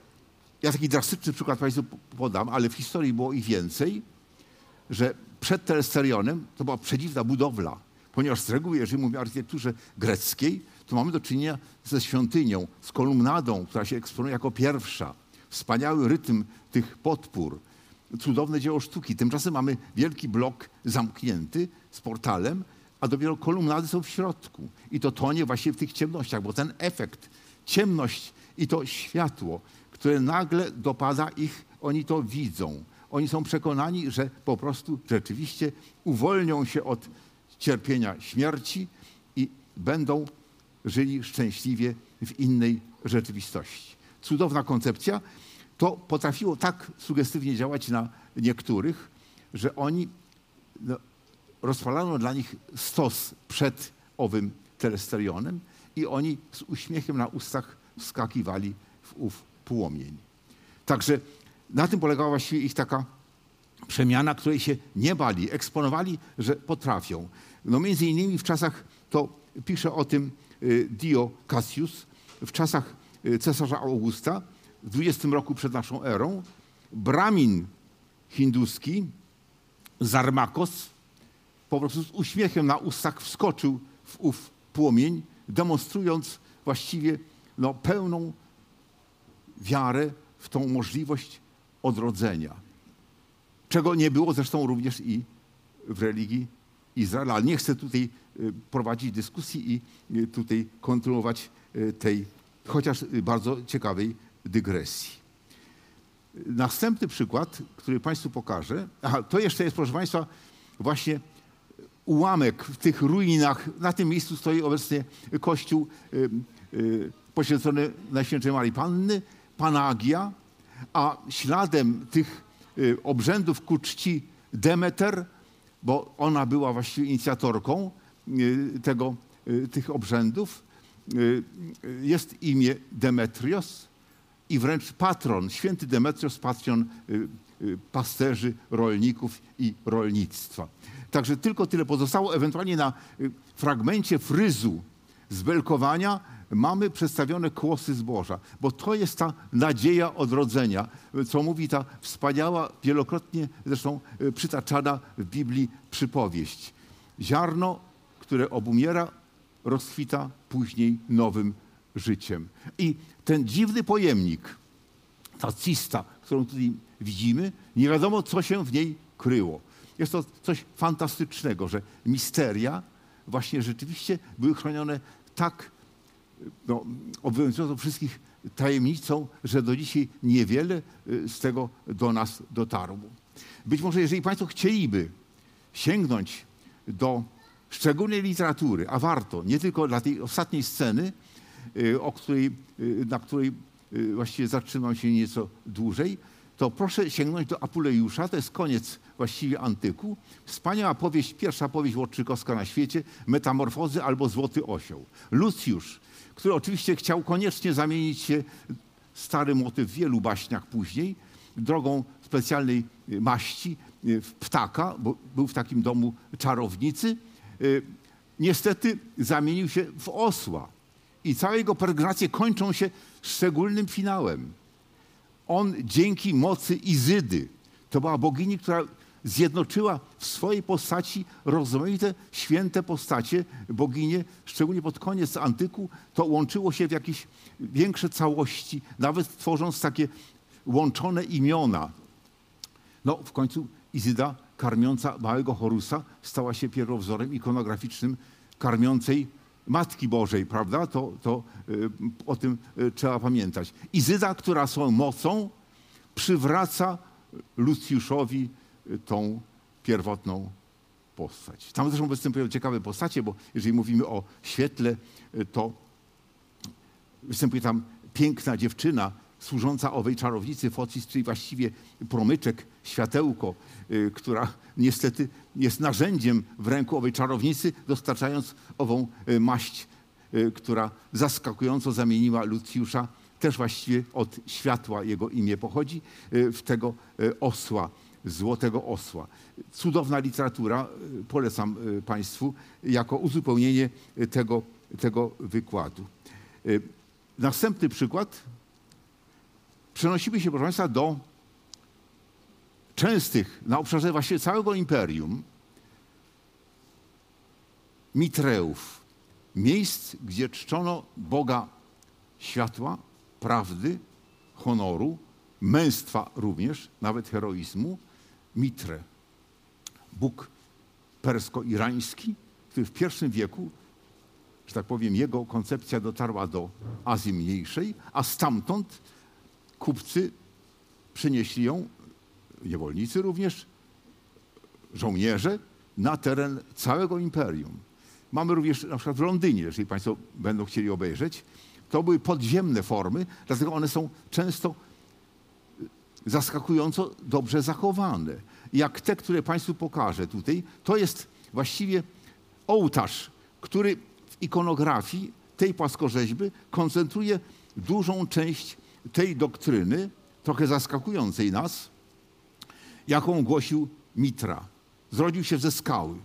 ja taki drastyczny przykład Państwu podam, ale w historii było ich więcej, że przed Telesterionem to była przedziwna budowla, ponieważ z reguły, jeżeli mówimy o architekturze greckiej, to mamy do czynienia ze świątynią, z kolumnadą, która się eksponuje jako pierwsza. Wspaniały rytm tych podpór, cudowne dzieło sztuki. Tymczasem mamy wielki blok zamknięty z portalem, a dopiero kolumnady są w środku. I to tonie właśnie w tych ciemnościach, bo ten efekt, ciemność i to światło, które nagle dopada ich, oni to widzą. Oni są przekonani, że po prostu rzeczywiście uwolnią się od cierpienia śmierci i będą żyli szczęśliwie w innej rzeczywistości. Cudowna koncepcja. To potrafiło tak sugestywnie działać na niektórych, że oni no, rozpalano dla nich stos przed owym telesterionem i oni z uśmiechem na ustach wskakiwali w ów płomień. Także na tym polegała właściwie ich taka przemiana, której się nie bali, eksponowali, że potrafią. No między innymi w czasach, to pisze o tym Dio Cassius, w czasach y, cesarza Augusta, w 20 roku przed naszą erą, Brahmin hinduski, Zarmakos, po prostu z uśmiechem na ustach wskoczył w ów płomień, demonstrując właściwie no, pełną wiarę w tą możliwość odrodzenia. Czego nie było zresztą również i w religii Izraela. Ale nie chcę tutaj y, prowadzić dyskusji i y, tutaj kontynuować y, tej chociaż bardzo ciekawej dygresji. Następny przykład, który Państwu pokażę, aha, to jeszcze jest, proszę Państwa, właśnie ułamek w tych ruinach. Na tym miejscu stoi obecnie kościół poświęcony Najświętszej Marii Panny, Panagia, a śladem tych obrzędów ku czci Demeter, bo ona była właściwie inicjatorką y, tego, y, tych obrzędów, y, jest imię Demetrios i wręcz patron, święty Demetrios, patron pasterzy, rolników i rolnictwa. Także tylko tyle pozostało. Ewentualnie na fragmencie fryzu z belkowania mamy przedstawione kłosy zboża, bo to jest ta nadzieja odrodzenia, co mówi ta wspaniała, wielokrotnie zresztą y, przytaczana w Biblii przypowieść. Ziarno, które obumiera, rozkwita później nowym życiem. I ten dziwny pojemnik, ta cista, którą tutaj widzimy, nie wiadomo, co się w niej kryło. Jest to coś fantastycznego, że misteria właśnie rzeczywiście były chronione tak no, obowiązującą wszystkich tajemnicą, że do dzisiaj niewiele y, z tego do nas dotarło. Być może, jeżeli Państwo chcieliby sięgnąć do szczególnej literatury, a warto, nie tylko dla tej ostatniej sceny, y, o której, y, na której właściwie zatrzymam się nieco dłużej, to proszę sięgnąć do Apulejusza, to jest koniec właściwie antyku. Wspaniała powieść, pierwsza powieść łodczykowska na świecie, Metamorfozy albo Złoty Osioł. Lucjusz, który oczywiście chciał koniecznie zamienić się, stary motyw w wielu baśniach później, drogą specjalnej y, maści y, w ptaka, bo był w takim domu czarownicy, y, niestety zamienił się w osła. I całe jego peregrynacje kończą się szczególnym finałem. On dzięki mocy Izydy, to była bogini, która zjednoczyła w swojej postaci rozmaite święte postacie, boginie, szczególnie pod koniec antyku, to łączyło się w jakieś większe całości, nawet tworząc takie łączone imiona. No, w końcu Izyda, karmiąca małego Horusa, stała się pierwowzorem ikonograficznym karmiącej Matki Bożej, prawda? To, to y, o tym y, trzeba pamiętać. Izyda, która swoją mocą przywraca Lucjuszowi tą pierwotną postać. Tam zresztą występują ciekawe postacie, bo jeżeli mówimy o świetle, to występuje tam piękna dziewczyna służąca owej czarownicy Focis, czyli właściwie promyczek, światełko, y, która niestety jest narzędziem w ręku owej czarownicy, dostarczając ową y, maść, y, która zaskakująco zamieniła Lucjusza, też właściwie od światła jego imię pochodzi, w tego osła, złotego osła. Cudowna literatura, polecam Państwu, jako uzupełnienie tego, tego wykładu. Następny przykład przenosimy się, proszę Państwa, do częstych na obszarze właśnie całego imperium mitreów, miejsc, gdzie czczono Boga światła, prawdy, honoru, męstwa również, nawet heroizmu, Mitre. Bóg persko-irański, który w pierwszym wieku, że tak powiem, jego koncepcja dotarła do Azji Mniejszej, a stamtąd kupcy przynieśli ją, niewolnicy również, żołnierze, na teren całego imperium. Mamy również na przykład w Londynie, jeżeli Państwo będą chcieli obejrzeć, to były podziemne formy, dlatego one są często zaskakująco dobrze zachowane. Jak te, które Państwu pokażę tutaj, to jest właściwie ołtarz, który w ikonografii tej płaskorzeźby koncentruje dużą część tej doktryny, trochę zaskakującej nas, jaką głosił Mitra. Zrodził się ze skały.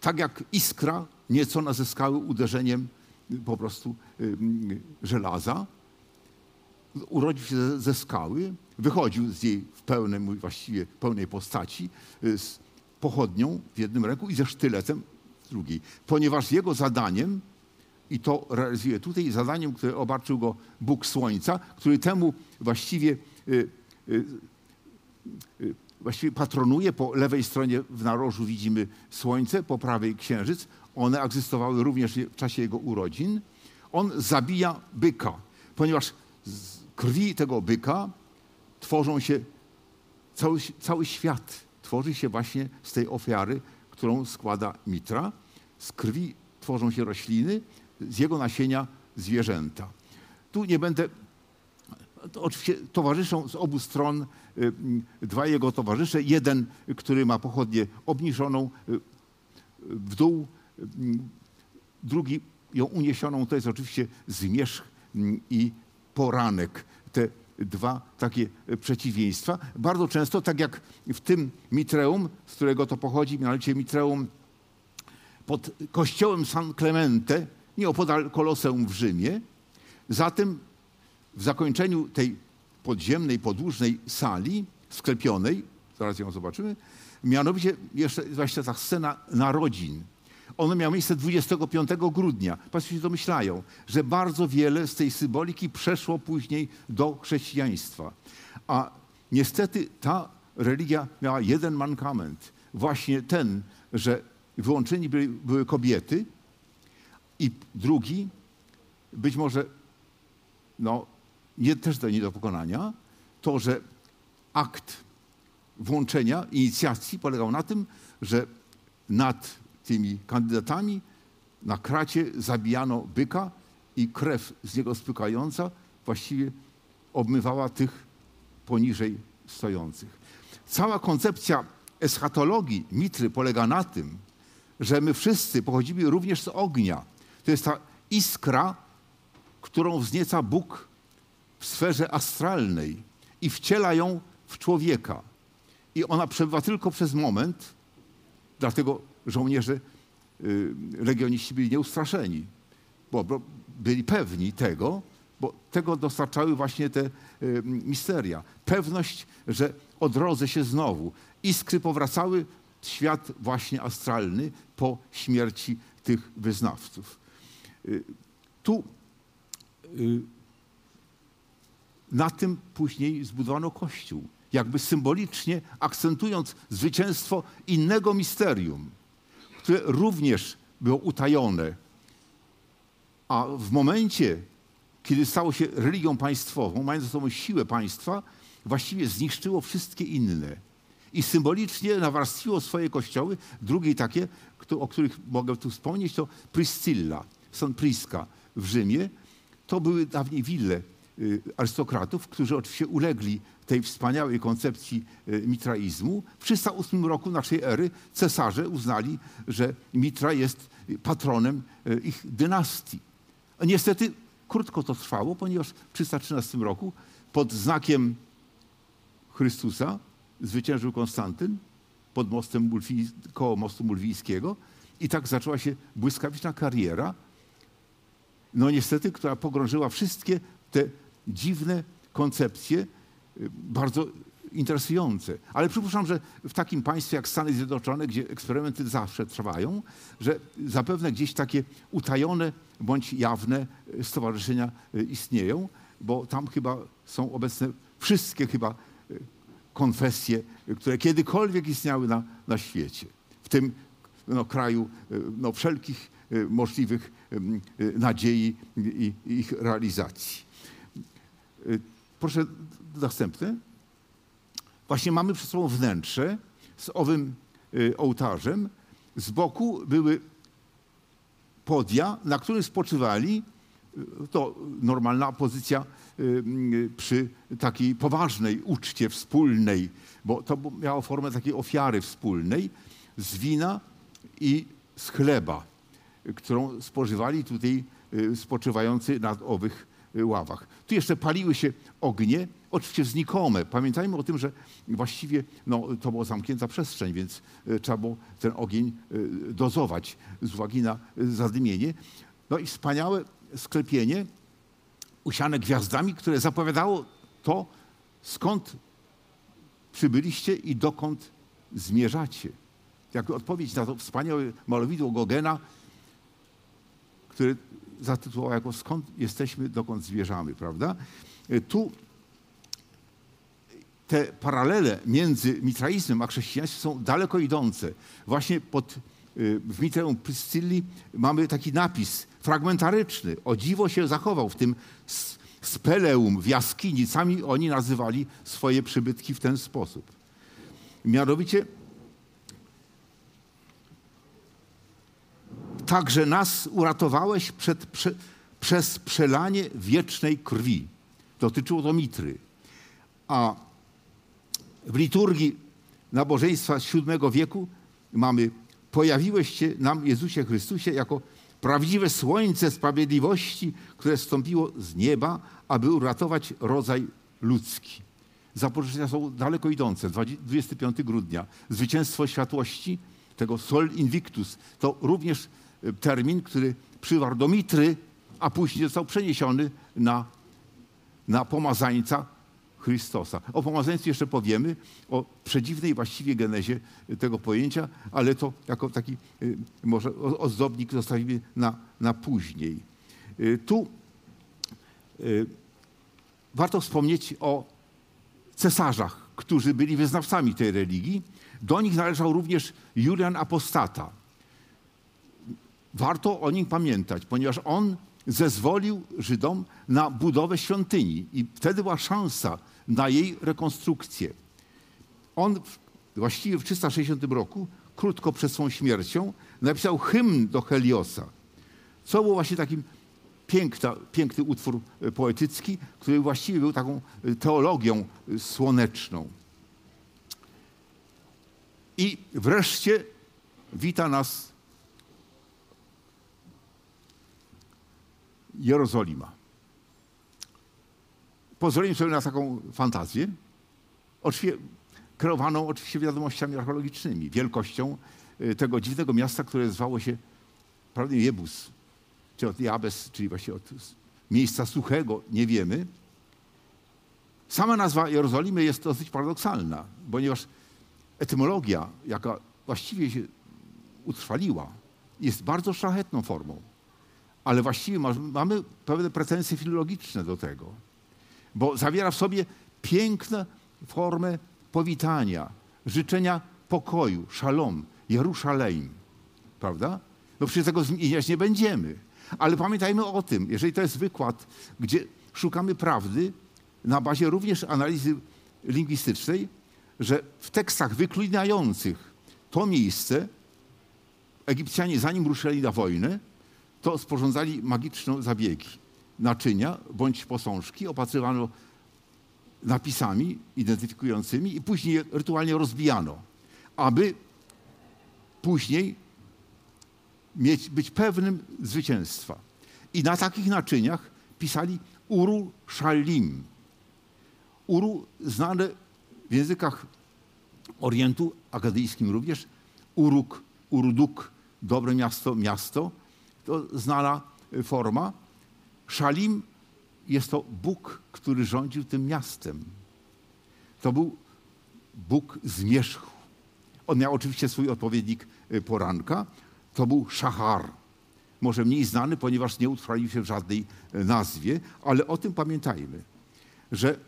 Tak jak iskra niecona ze skały uderzeniem po prostu żelaza. Urodził się ze skały, wychodził z jej w pełnym, właściwie pełnej postaci, y, z pochodnią w jednym ręku i ze sztyletem w drugiej. Ponieważ jego zadaniem i to realizuje tutaj zadaniem, które obarczył go Bóg Słońca, który temu właściwie, y, y, właściwie patronuje. Po lewej stronie w narożu widzimy Słońce, po prawej Księżyc. One egzystowały również w czasie jego urodzin. On zabija byka, ponieważ z krwi tego byka tworzą się cały, cały świat. Tworzy się właśnie z tej ofiary, którą składa Mitra. Z krwi tworzą się rośliny, z jego nasienia zwierzęta. Tu nie będę. To oczywiście towarzyszą z obu stron y, dwa jego towarzysze. Jeden, który ma pochodnię obniżoną y, w dół, y, drugi ją uniesioną. To jest oczywiście zmierzch i poranek. Te dwa takie przeciwieństwa. Bardzo często, tak jak w tym mitreum, z którego to pochodzi, mianowicie mitreum pod kościołem San Clemente, nieopodal Koloseum w Rzymie. Zatem w zakończeniu tej podziemnej, podłużnej sali, sklepionej, zaraz ją zobaczymy, mianowicie jeszcze właśnie ta scena narodzin. Ono miało miejsce 25 grudnia. Państwo się domyślają, że bardzo wiele z tej symboliki przeszło później do chrześcijaństwa. A niestety ta religia miała jeden mankament. Właśnie ten, że wyłączeni były, były kobiety, i drugi, być może no, nie, też to nie do pokonania, to, że akt włączenia, inicjacji polegał na tym, że nad tymi kandydatami na kracie zabijano byka i krew z niego spłykająca właściwie obmywała tych poniżej stojących. Cała koncepcja eschatologii Mitry polega na tym, że my wszyscy pochodzimy również z ognia. To jest ta iskra, którą wznieca Bóg w sferze astralnej i wciela ją w człowieka. I ona przebywa tylko przez moment, dlatego żołnierze, y, legioniści byli nieustraszeni, bo byli pewni tego, bo tego dostarczały właśnie te y, misteria. Pewność, że odrodzę się znowu. Iskry powracały, świat właśnie astralny po śmierci tych wyznawców. Y, tu na tym później zbudowano Kościół, jakby symbolicznie akcentując zwycięstwo innego misterium, które również było utajone. A w momencie, kiedy stało się religią państwową, mając za sobą siłę państwa, właściwie zniszczyło wszystkie inne. I symbolicznie nawarstwiło swoje kościoły. Drugie takie, o których mogę tu wspomnieć, to Priscilla, San Priska w Rzymie. To były dawniej wille arystokratów, którzy oczywiście ulegli tej wspaniałej koncepcji y, mitraizmu. W 308 roku naszej ery cesarze uznali, że Mitra jest patronem y, ich dynastii. Niestety krótko to trwało, ponieważ w 313 roku pod znakiem Chrystusa zwyciężył Konstantyn pod mostem koło mostu mulwijskiego i tak zaczęła się błyskawiczna kariera, no niestety, która pogrążyła wszystkie te dziwne koncepcje, y, bardzo interesujące. Ale przypuszczam, że w takim państwie jak Stany Zjednoczone, gdzie eksperymenty zawsze trwają, że zapewne gdzieś takie utajone bądź jawne y, stowarzyszenia y, istnieją, bo tam chyba są obecne wszystkie chyba konfesje, które kiedykolwiek istniały na, na świecie. W tym no, kraju no, wszelkich możliwych nadziei i ich realizacji. Proszę następny. Właśnie mamy przed sobą wnętrze z owym ołtarzem. Z boku były podia, na których spoczywali, to normalna pozycja przy takiej poważnej uczcie wspólnej, bo to miało formę takiej ofiary wspólnej z wina i z chleba którą spożywali tutaj y, spoczywający na owych y, ławach. Tu jeszcze paliły się ognie, oczywiście znikome. Pamiętajmy o tym, że właściwie no, to była zamknięta przestrzeń, więc y, trzeba było ten ogień dozować z uwagi na zadymienie. No i wspaniałe sklepienie usiane gwiazdami, które zapowiadało to, skąd przybyliście i dokąd zmierzacie. Jak odpowiedź na to wspaniałe malowidło Gogena, który zatytułował jako Skąd jesteśmy, dokąd zwierzamy, prawda? E, tu te paralele między mitraizmem a chrześcijaństwem są daleko idące. Właśnie pod, e, w Mitreum Priscilli mamy taki napis fragmentaryczny. O dziwo się zachował w tym speleum w jaskini. Sami oni nazywali swoje przybytki w ten sposób. Mianowicie Także nas uratowałeś przed, prze, przez przelanie wiecznej krwi. Dotyczyło to mitry. A w liturgii nabożeństwa VII wieku mamy pojawiłeś się nam, Jezusie Chrystusie, jako prawdziwe słońce sprawiedliwości, które stąpiło z nieba, aby uratować rodzaj ludzki. Zapożyczenia są daleko idące. 25 grudnia. Zwycięstwo światłości, tego Sol Invictus, to również termin, który przywarł do Mitry, a później został przeniesiony na, na pomazańca Chrystosa. O pomazańcu jeszcze powiemy, o przedziwnej właściwie genezie tego pojęcia, ale to jako taki y, może ozdobnik zostawimy na, na później. Y, tu y, warto wspomnieć o cesarzach, którzy byli wyznawcami tej religii. Do nich należał również Julian Apostata warto o nim pamiętać, ponieważ on zezwolił Żydom na budowę świątyni i wtedy była szansa na jej rekonstrukcję. On właściwie w 360 roku, krótko przed swą śmiercią, napisał hymn do Heliosa, co było właśnie takim piękna, piękny utwór e, poetycki, który właściwie był taką e, teologią e, słoneczną. I wreszcie wita nas Jerozolima. Pozwolimy sobie na taką fantazję, oczywiście kreowaną oczywiście wiadomościami archeologicznymi, wielkością y, tego dziwnego miasta, które zwało się prawdopodobnie Jebus, czy od Jabes, czyli właśnie od miejsca suchego, nie wiemy. Sama nazwa Jerozolimy jest dosyć paradoksalna, ponieważ etymologia, jaka właściwie się utrwaliła, jest bardzo szlachetną formą. Ale właściwie ma, mamy pewne pretensje filologiczne do tego, bo zawiera w sobie piękną formę powitania, życzenia pokoju, szalom, Jerusalem, prawda? No przecież tego zmieniać nie będziemy. Ale pamiętajmy o tym, jeżeli to jest wykład, gdzie szukamy prawdy na bazie również analizy lingwistycznej, że w tekstach wyklinających to miejsce Egipcjanie, zanim ruszyli na wojnę, to sporządzali magiczne zabiegi. Naczynia bądź posążki opatrywano napisami identyfikującymi i później rytualnie rozbijano, aby później mieć, być pewnym zwycięstwa. I na takich naczyniach pisali Uru Shalim. Uru znane w językach Orientu, akadyjskim również, Uruk, Urduk, dobre miasto, miasto, to znana forma. Szalim jest to Bóg, który rządził tym miastem. To był Bóg zmierzchu. On miał oczywiście swój odpowiednik y, poranka. To był Szachar. Może mniej znany, ponieważ nie utrwalił się w żadnej y, nazwie, ale o tym pamiętajmy, że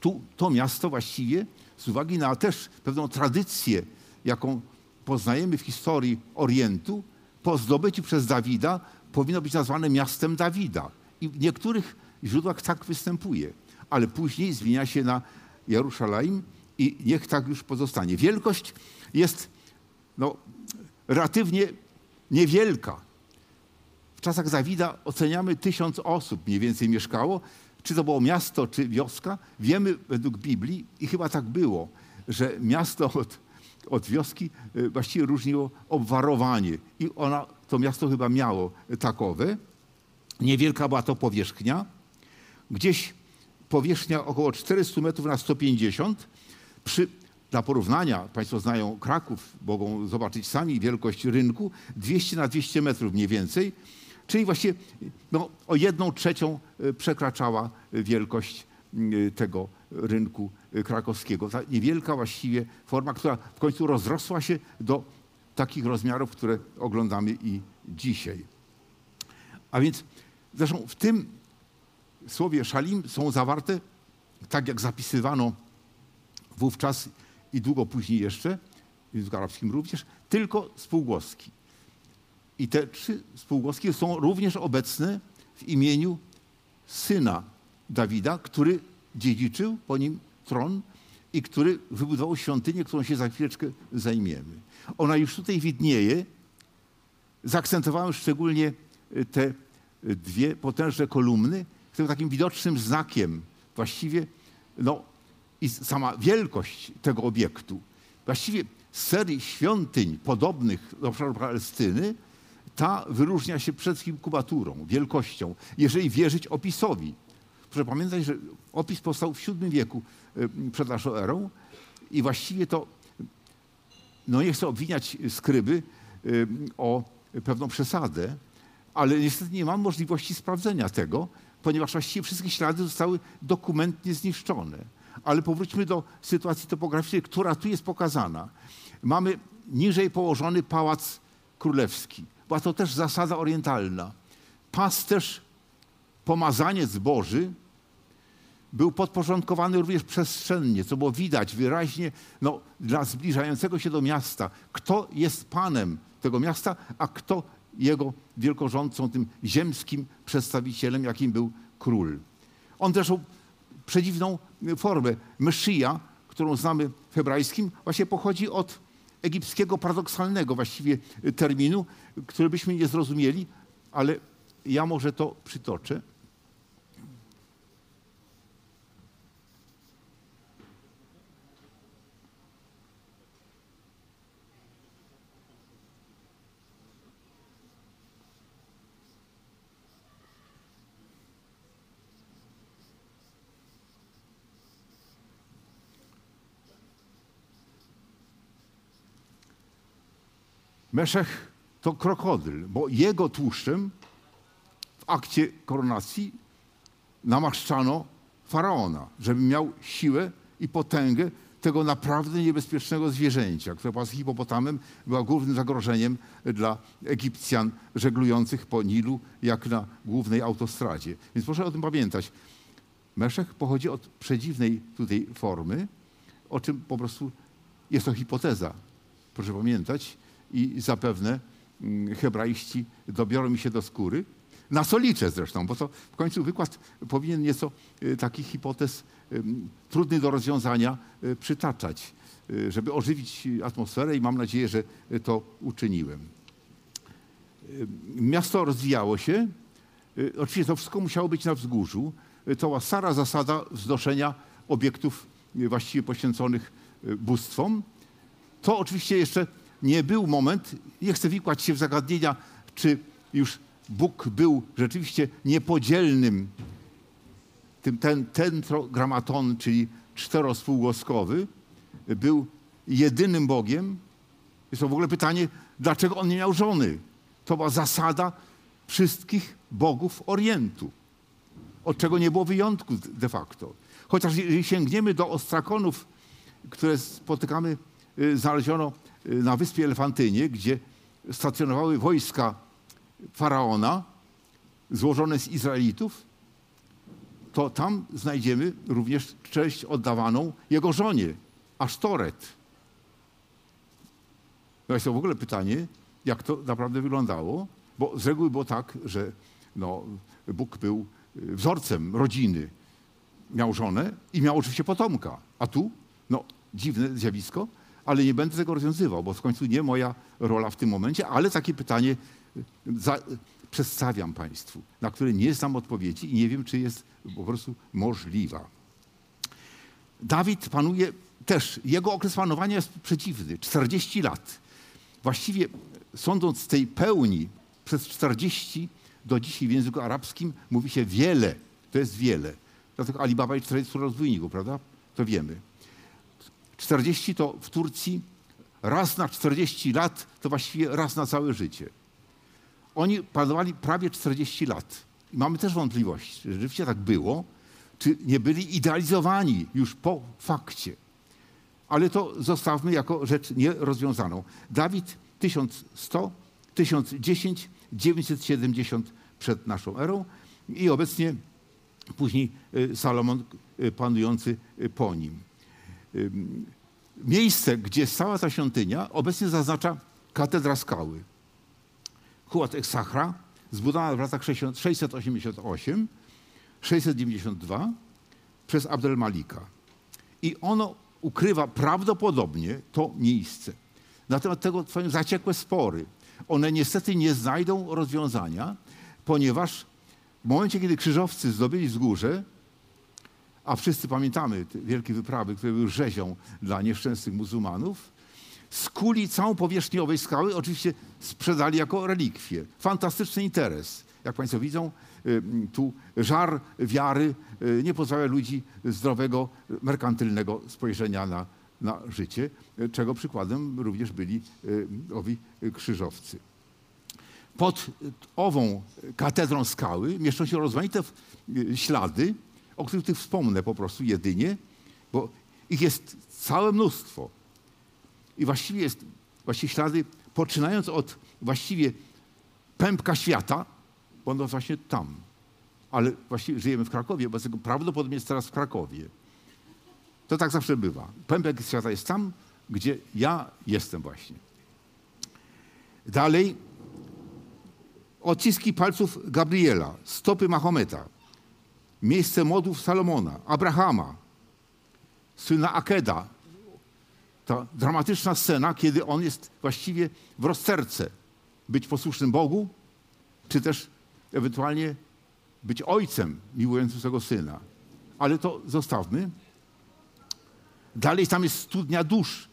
tu to miasto właściwie z uwagi na też pewną tradycję, jaką poznajemy w historii Orientu, po zdobyciu przez Dawida powinno być nazwane miastem Dawida. I w niektórych źródłach tak występuje, ale później zmienia się na Jerusalem i niech tak już pozostanie. Wielkość jest no, relatywnie niewielka. W czasach Dawida oceniamy tysiąc osób mniej więcej mieszkało. Czy to było miasto, czy wioska? Wiemy według Biblii i chyba tak było, że miasto od, od wioski e, właściwie różniło obwarowanie i ona, to miasto chyba miało takowe. Niewielka była to powierzchnia. Gdzieś powierzchnia około 400 metrów na 150. Przy, dla porównania, Państwo znają Kraków, mogą zobaczyć sami wielkość rynku, 200 na 200 metrów mniej więcej, czyli właściwie no, o jedną trzecią e, przekraczała wielkość tego rynku krakowskiego. Ta niewielka właściwie forma, która w końcu rozrosła się do takich rozmiarów, które oglądamy i dzisiaj. A więc zresztą w tym słowie szalim są zawarte, tak jak zapisywano wówczas i długo później jeszcze, w języku arabskim również, tylko spółgłoski. I te trzy spółgłoski są również obecne w imieniu syna Dawida, który dziedziczył po nim tron i który wybudował świątynię, którą się za chwileczkę zajmiemy. Ona już tutaj widnieje. Zaakcentowałem szczególnie te dwie potężne kolumny, które takim widocznym znakiem właściwie, no i sama wielkość tego obiektu, właściwie z serii świątyń podobnych do obszaru Palestyny, ta wyróżnia się przede wszystkim kubaturą, wielkością, jeżeli wierzyć opisowi. Proszę pamiętać, że opis powstał w VII wieku przed naszą erą i właściwie to, no nie chcę obwiniać skryby o pewną przesadę, ale niestety nie mam możliwości sprawdzenia tego, ponieważ właściwie wszystkie ślady zostały dokumentnie zniszczone. Ale powróćmy do sytuacji topograficznej, która tu jest pokazana. Mamy niżej położony pałac królewski. Była to też zasada orientalna. Pasterz, pomazaniec Boży, był podporządkowany również przestrzennie, co było widać wyraźnie no, dla zbliżającego się do miasta, kto jest panem tego miasta, a kto jego wielkorządcą, tym ziemskim przedstawicielem, jakim był król. On też przedziwną formę. Meszyja, którą znamy w hebrajskim, właśnie pochodzi od egipskiego paradoksalnego właściwie terminu, który byśmy nie zrozumieli, ale ja może to przytoczę. Meszech to krokodyl, bo jego tłuszczem w akcie koronacji namaszczano faraona, żeby miał siłę i potęgę tego naprawdę niebezpiecznego zwierzęcia, które wraz z hipopotamem była głównym zagrożeniem dla Egipcjan żeglujących po Nilu, jak na głównej autostradzie. Więc proszę o tym pamiętać. Meszech pochodzi od przedziwnej tutaj formy, o czym po prostu jest to hipoteza, proszę pamiętać, i zapewne mm, hebraiści dobiorą mi się do skóry. Na co liczę zresztą, bo to w końcu wykład powinien nieco y, takich hipotez ym, trudnych do rozwiązania y, przytaczać, y, żeby ożywić atmosferę i mam nadzieję, że to uczyniłem. Miasto rozwijało się. Oczywiście to wszystko musiało być na wzgórzu. To była stara zasada wznoszenia obiektów właściwie poświęconych bóstwom. To oczywiście jeszcze nie był moment, nie chcę wikłać się w zagadnienia, czy już Bóg był rzeczywiście niepodzielnym, tym, ten tetrogramaton, czyli czterospółgłoskowy, był jedynym Bogiem. Jest to w ogóle pytanie, dlaczego on nie miał żony? To była zasada wszystkich bogów Orientu, od czego nie było wyjątku de facto. Chociaż jeżeli sięgniemy do ostrakonów, które spotykamy, y, znaleziono na wyspie Elefantynie, gdzie stacjonowały wojska faraona złożone z Izraelitów, to tam znajdziemy również cześć oddawaną jego żonie, Asztoret. No jest to w ogóle pytanie, jak to naprawdę wyglądało, bo z reguły było tak, że no, Bóg był y, wzorcem rodziny, miał żonę i miał oczywiście potomka. A tu, no, dziwne zjawisko, ale nie będę tego rozwiązywał, bo w końcu nie moja rola w tym momencie, ale takie pytanie y, za, przedstawiam Państwu, na które nie znam odpowiedzi i nie wiem, czy jest po prostu możliwa. Dawid panuje też, jego okres panowania jest przeciwny, 40 lat. Właściwie sądząc z tej pełni, przez 40 do dzisiaj w języku arabskim mówi się wiele, to jest wiele. Dlatego Alibaba i 40 rozbójników, prawda? To wiemy. 40 to w Turcji raz na 40 lat, to właściwie raz na całe życie. Oni panowali prawie 40 lat. I mamy też wątpliwość, czy rzeczywiście tak było, czy nie byli idealizowani już po fakcie. Ale to zostawmy jako rzecz nierozwiązaną. Dawid 1100, 1010, 970 przed naszą erą i obecnie później y, Salomon y, panujący y, po nim. Miejsce, gdzie stała ta świątynia, obecnie zaznacza katedra skały. Huat Eksachra, zbudowana w latach 688, 692 przez Abdel Malika. I ono ukrywa prawdopodobnie to miejsce. Na temat tego trwają zaciekłe spory. One niestety nie znajdą rozwiązania, ponieważ w momencie, kiedy krzyżowcy zdobyli wzgórze, a wszyscy pamiętamy te wielkie wyprawy, które były rzezią dla nieszczęsnych muzułmanów, skuli całą powierzchnię owej skały, oczywiście sprzedali jako relikwie. Fantastyczny interes. Jak Państwo widzą, y, tu żar wiary y, nie pozwala ludzi zdrowego, merkantylnego spojrzenia na, na życie, czego przykładem również byli y, owi krzyżowcy. Pod ową katedrą skały mieszczą się rozmaite ślady, o których wspomnę po prostu jedynie, bo ich jest całe mnóstwo. I właściwie jest właściwie ślady, poczynając od właściwie pępka świata, bo ono właśnie tam. Ale właściwie żyjemy w Krakowie, bo prawdopodobnie jest teraz w Krakowie. To tak zawsze bywa. Pępek świata jest tam, gdzie ja jestem właśnie. Dalej odciski palców Gabriela, stopy Mahometa, miejsce modłów Salomona, Abrahama, syna Akeda. Ta dramatyczna scena, kiedy on jest właściwie w rozterce. Być posłusznym Bogu, czy też ewentualnie być ojcem miłującym swego syna. Ale to zostawmy. Dalej tam jest studnia dusz.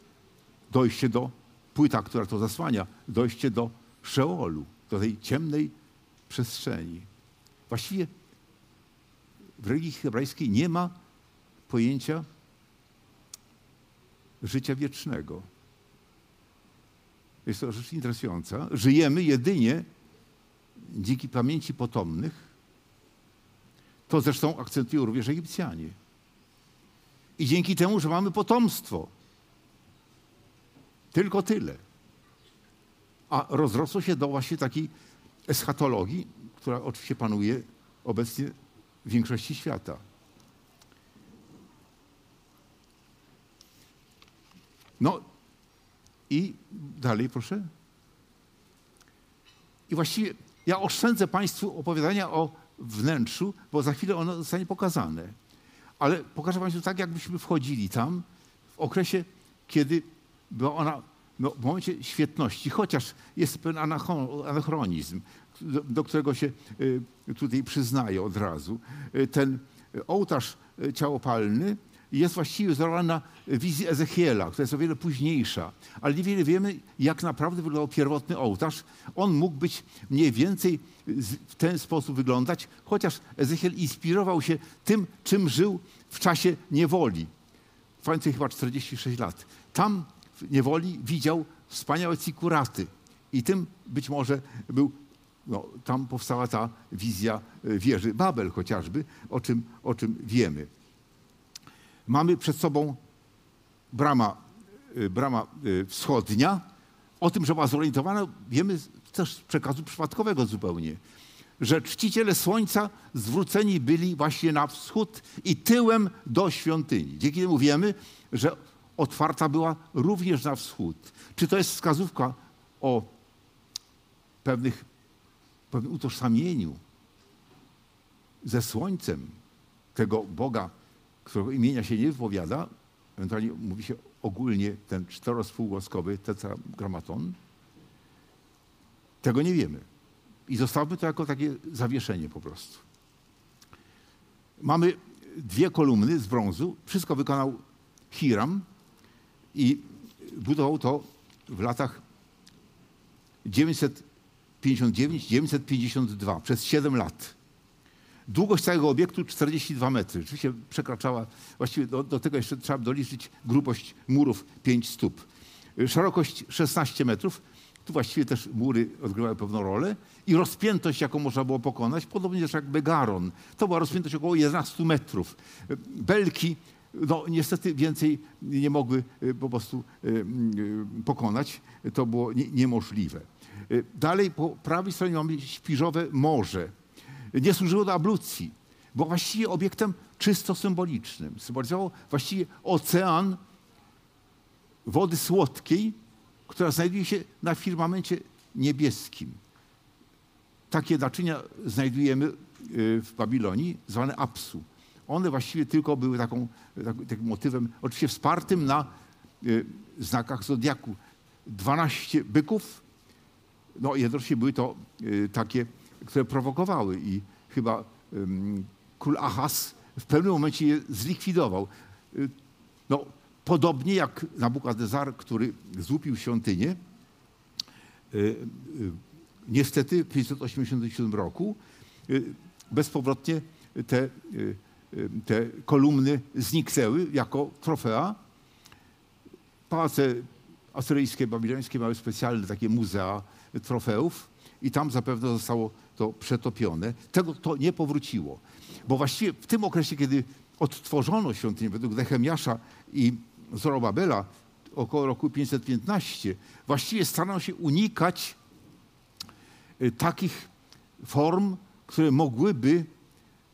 Dojście do, płyta, która to zasłania, dojście do Szeolu, do tej ciemnej przestrzeni. Właściwie w religii hebrajskiej nie ma pojęcia życia wiecznego. Jest to rzecz interesująca. Żyjemy jedynie dzięki pamięci potomnych, to zresztą akcentują również Egipcjanie. I dzięki temu, że mamy potomstwo. Tylko tyle. A rozrosło się do właśnie takiej eschatologii, która oczywiście panuje obecnie większości świata. No i dalej proszę. I właściwie ja oszczędzę Państwu opowiadania o wnętrzu, bo za chwilę ono zostanie pokazane. Ale pokażę Państwu tak, jakbyśmy wchodzili tam w okresie, kiedy była ona no, w momencie świetności, chociaż jest pewien anachronizm, do, którego się y, tutaj przyznaję od razu. Y, ten ołtarz y, ciałopalny jest właściwie wzorowany na wizji Ezechiela, która jest o wiele późniejsza. Ale niewiele wiemy, jak naprawdę wyglądał pierwotny ołtarz. On mógł być mniej więcej w ten sposób wyglądać, chociaż Ezechiel inspirował się tym, czym żył w czasie niewoli. Końcu chyba 46 lat. Tam w niewoli widział wspaniałe cikuraty. I tym być może był, no, tam powstała ta wizja e, wieży Babel chociażby, o czym, o czym wiemy. Mamy przed sobą brama, y, brama y, wschodnia. O tym, że była zorientowana, wiemy też z przekazu przypadkowego zupełnie, że czciciele słońca zwróceni byli właśnie na wschód i tyłem do świątyni. Dzięki temu wiemy, że otwarta była również na wschód. Czy to jest wskazówka o pewnych, pewnym utożsamieniu ze słońcem tego Boga którego imienia się nie wypowiada, ewentualnie mówi się ogólnie ten czterospółgłoskowy tetragrammaton, tego nie wiemy. I zostawmy to jako takie zawieszenie po prostu. Mamy dwie kolumny z brązu. Wszystko wykonał Hiram i budował to w latach 959-952, przez 7 lat. Długość całego obiektu 42 metry. Rzeczywiście przekraczała, właściwie do, do tego jeszcze trzeba doliczyć grubość murów 5 stóp. Szerokość 16 metrów. Tu właściwie też mury odgrywały pewną rolę. I rozpiętość, jaką można było pokonać, podobnie jak Begaron. To była rozpiętość około 11 metrów. Belki no, niestety więcej nie mogły e, po prostu e, e, pokonać. To było niemożliwe. Dalej po prawej stronie mamy śpiżowe morze nie służyło do ablucji. Było właściwie obiektem czysto symbolicznym. Symbolizował właściwie ocean wody słodkiej, która znajduje się na firmamencie niebieskim. Takie naczynia znajdujemy y, w Babilonii, zwane apsu. One właściwie tylko były taką, takim motywem, oczywiście wspartym na y, znakach zodiaku. 12 byków, no jednocześnie były to y, takie które prowokowały i chyba król Ahas w pewnym momencie je zlikwidował. Y, no, podobnie jak Nabukadnezar, który złupił świątynię, y, niestety w 587 roku bezpowrotnie te, te kolumny zniknęły jako trofea. Pałace asyryjskie, babilońskie miały specjalne takie muzea trofeów i tam zapewne zostało to przetopione. Tego to nie powróciło. Bo właściwie w tym okresie, kiedy odtworzono świątynię według Nehemiasza i Zorobabela około roku 515, właściwie starano się unikać y, takich form, które mogłyby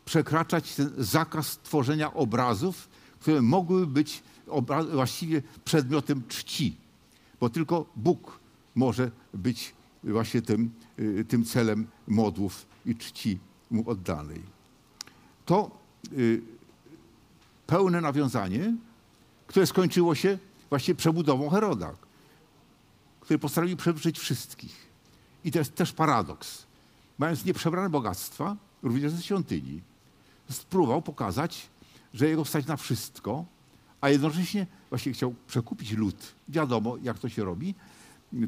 przekraczać ten zakaz tworzenia obrazów, które mogłyby być właściwie przedmiotem czci. Bo tylko Bóg może być właśnie tym, y, tym celem modłów i czci mu oddanej. To y, pełne nawiązanie, które skończyło się właśnie przebudową Heroda, który postanowił przeżyć wszystkich. I to jest też paradoks. Mając nieprzebrane bogactwa, również ze świątyni, spróbował pokazać, że jego stać na wszystko, a jednocześnie właśnie chciał przekupić lud. Wiadomo, jak to się robi,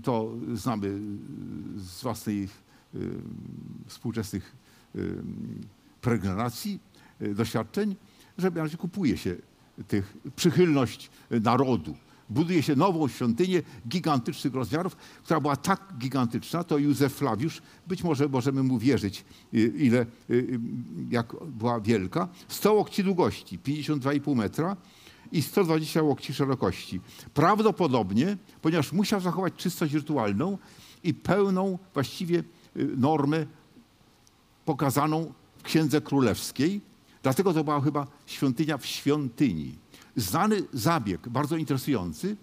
to znamy z własnych współczesnych y, pregeneracji, y, doświadczeń, że mianowicie kupuje się tych, przychylność narodu. Buduje się nową świątynię gigantycznych rozmiarów, która była tak gigantyczna, to Józef Flawiusz, być może możemy mu wierzyć, y, ile, jak była wielka, 100 łokci długości, 52,5 metra i 120 łokci szerokości. Prawdopodobnie, ponieważ musiał zachować czystość rytualną i pełną właściwie y, normę pokazaną w Księdze Królewskiej, dlatego to była chyba świątynia w świątyni. Znany zabieg, bardzo interesujący,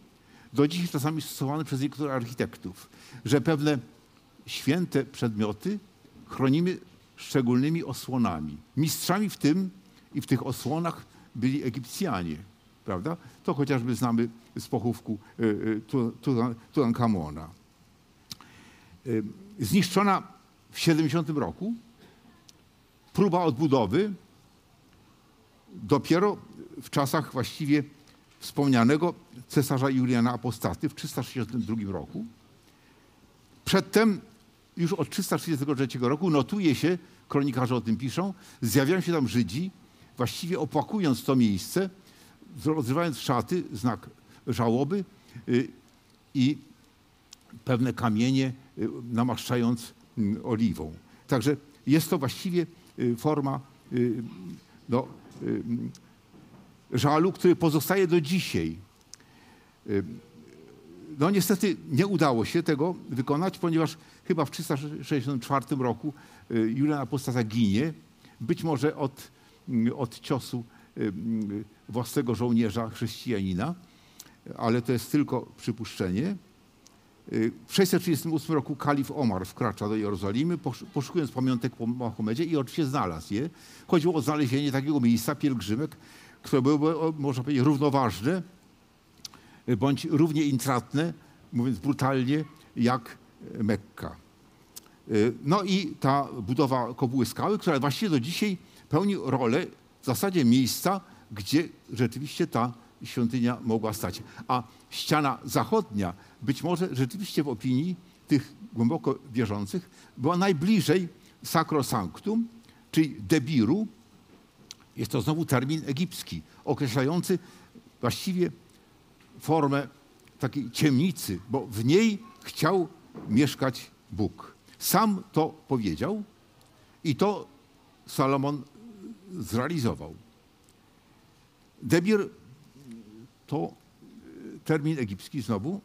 do dziś czasami stosowany przez niektórych architektów, że pewne święte przedmioty chronimy szczególnymi osłonami. Mistrzami w tym i w tych osłonach byli Egipcjanie, prawda? To chociażby znamy z pochówku y, y, Tu- Tu- Tutankhamona. Y, Zniszczona w 70 roku, próba odbudowy dopiero w czasach właściwie wspomnianego cesarza Juliana Apostaty w 362 roku. Przedtem, już od 333 roku, notuje się, kronikarze o tym piszą, zjawiają się tam Żydzi, właściwie opłakując to miejsce, rozrywając szaty, znak żałoby y, i pewne kamienie y, namaszczając mm, oliwą. Także jest to właściwie y, forma no, mm, żalu, który pozostaje do dzisiaj. No niestety nie udało się tego wykonać, ponieważ chyba w 364 roku Julian Apostata ginie, być może od, mm, od ciosu własnego żołnierza chrześcijanina, ale to jest tylko przypuszczenie. Y, W 638 roku kalif Omar wkracza do Jerozolimy, posz- poszukując pamiątek po Mahomedzie i oczywiście znalazł je. Chodziło o znalezienie takiego miejsca, pielgrzymek, które były, można powiedzieć, równoważne, y, bądź równie intratne, mówiąc brutalnie, jak Mekka. Y, No i ta budowa kopuły skały, która właściwie do dzisiaj pełni rolę w zasadzie miejsca, gdzie rzeczywiście ta świątynia mogła stać. A ściana zachodnia, być może rzeczywiście w opinii tych głęboko wierzących, była najbliżej sacrosanctum, czyli debiru. Jest to znowu termin egipski, określający właściwie formę takiej ciemnicy, bo w niej chciał mieszkać Bóg. Sam to powiedział i to Salomon zrealizował. Debir to y, termin egipski znowu.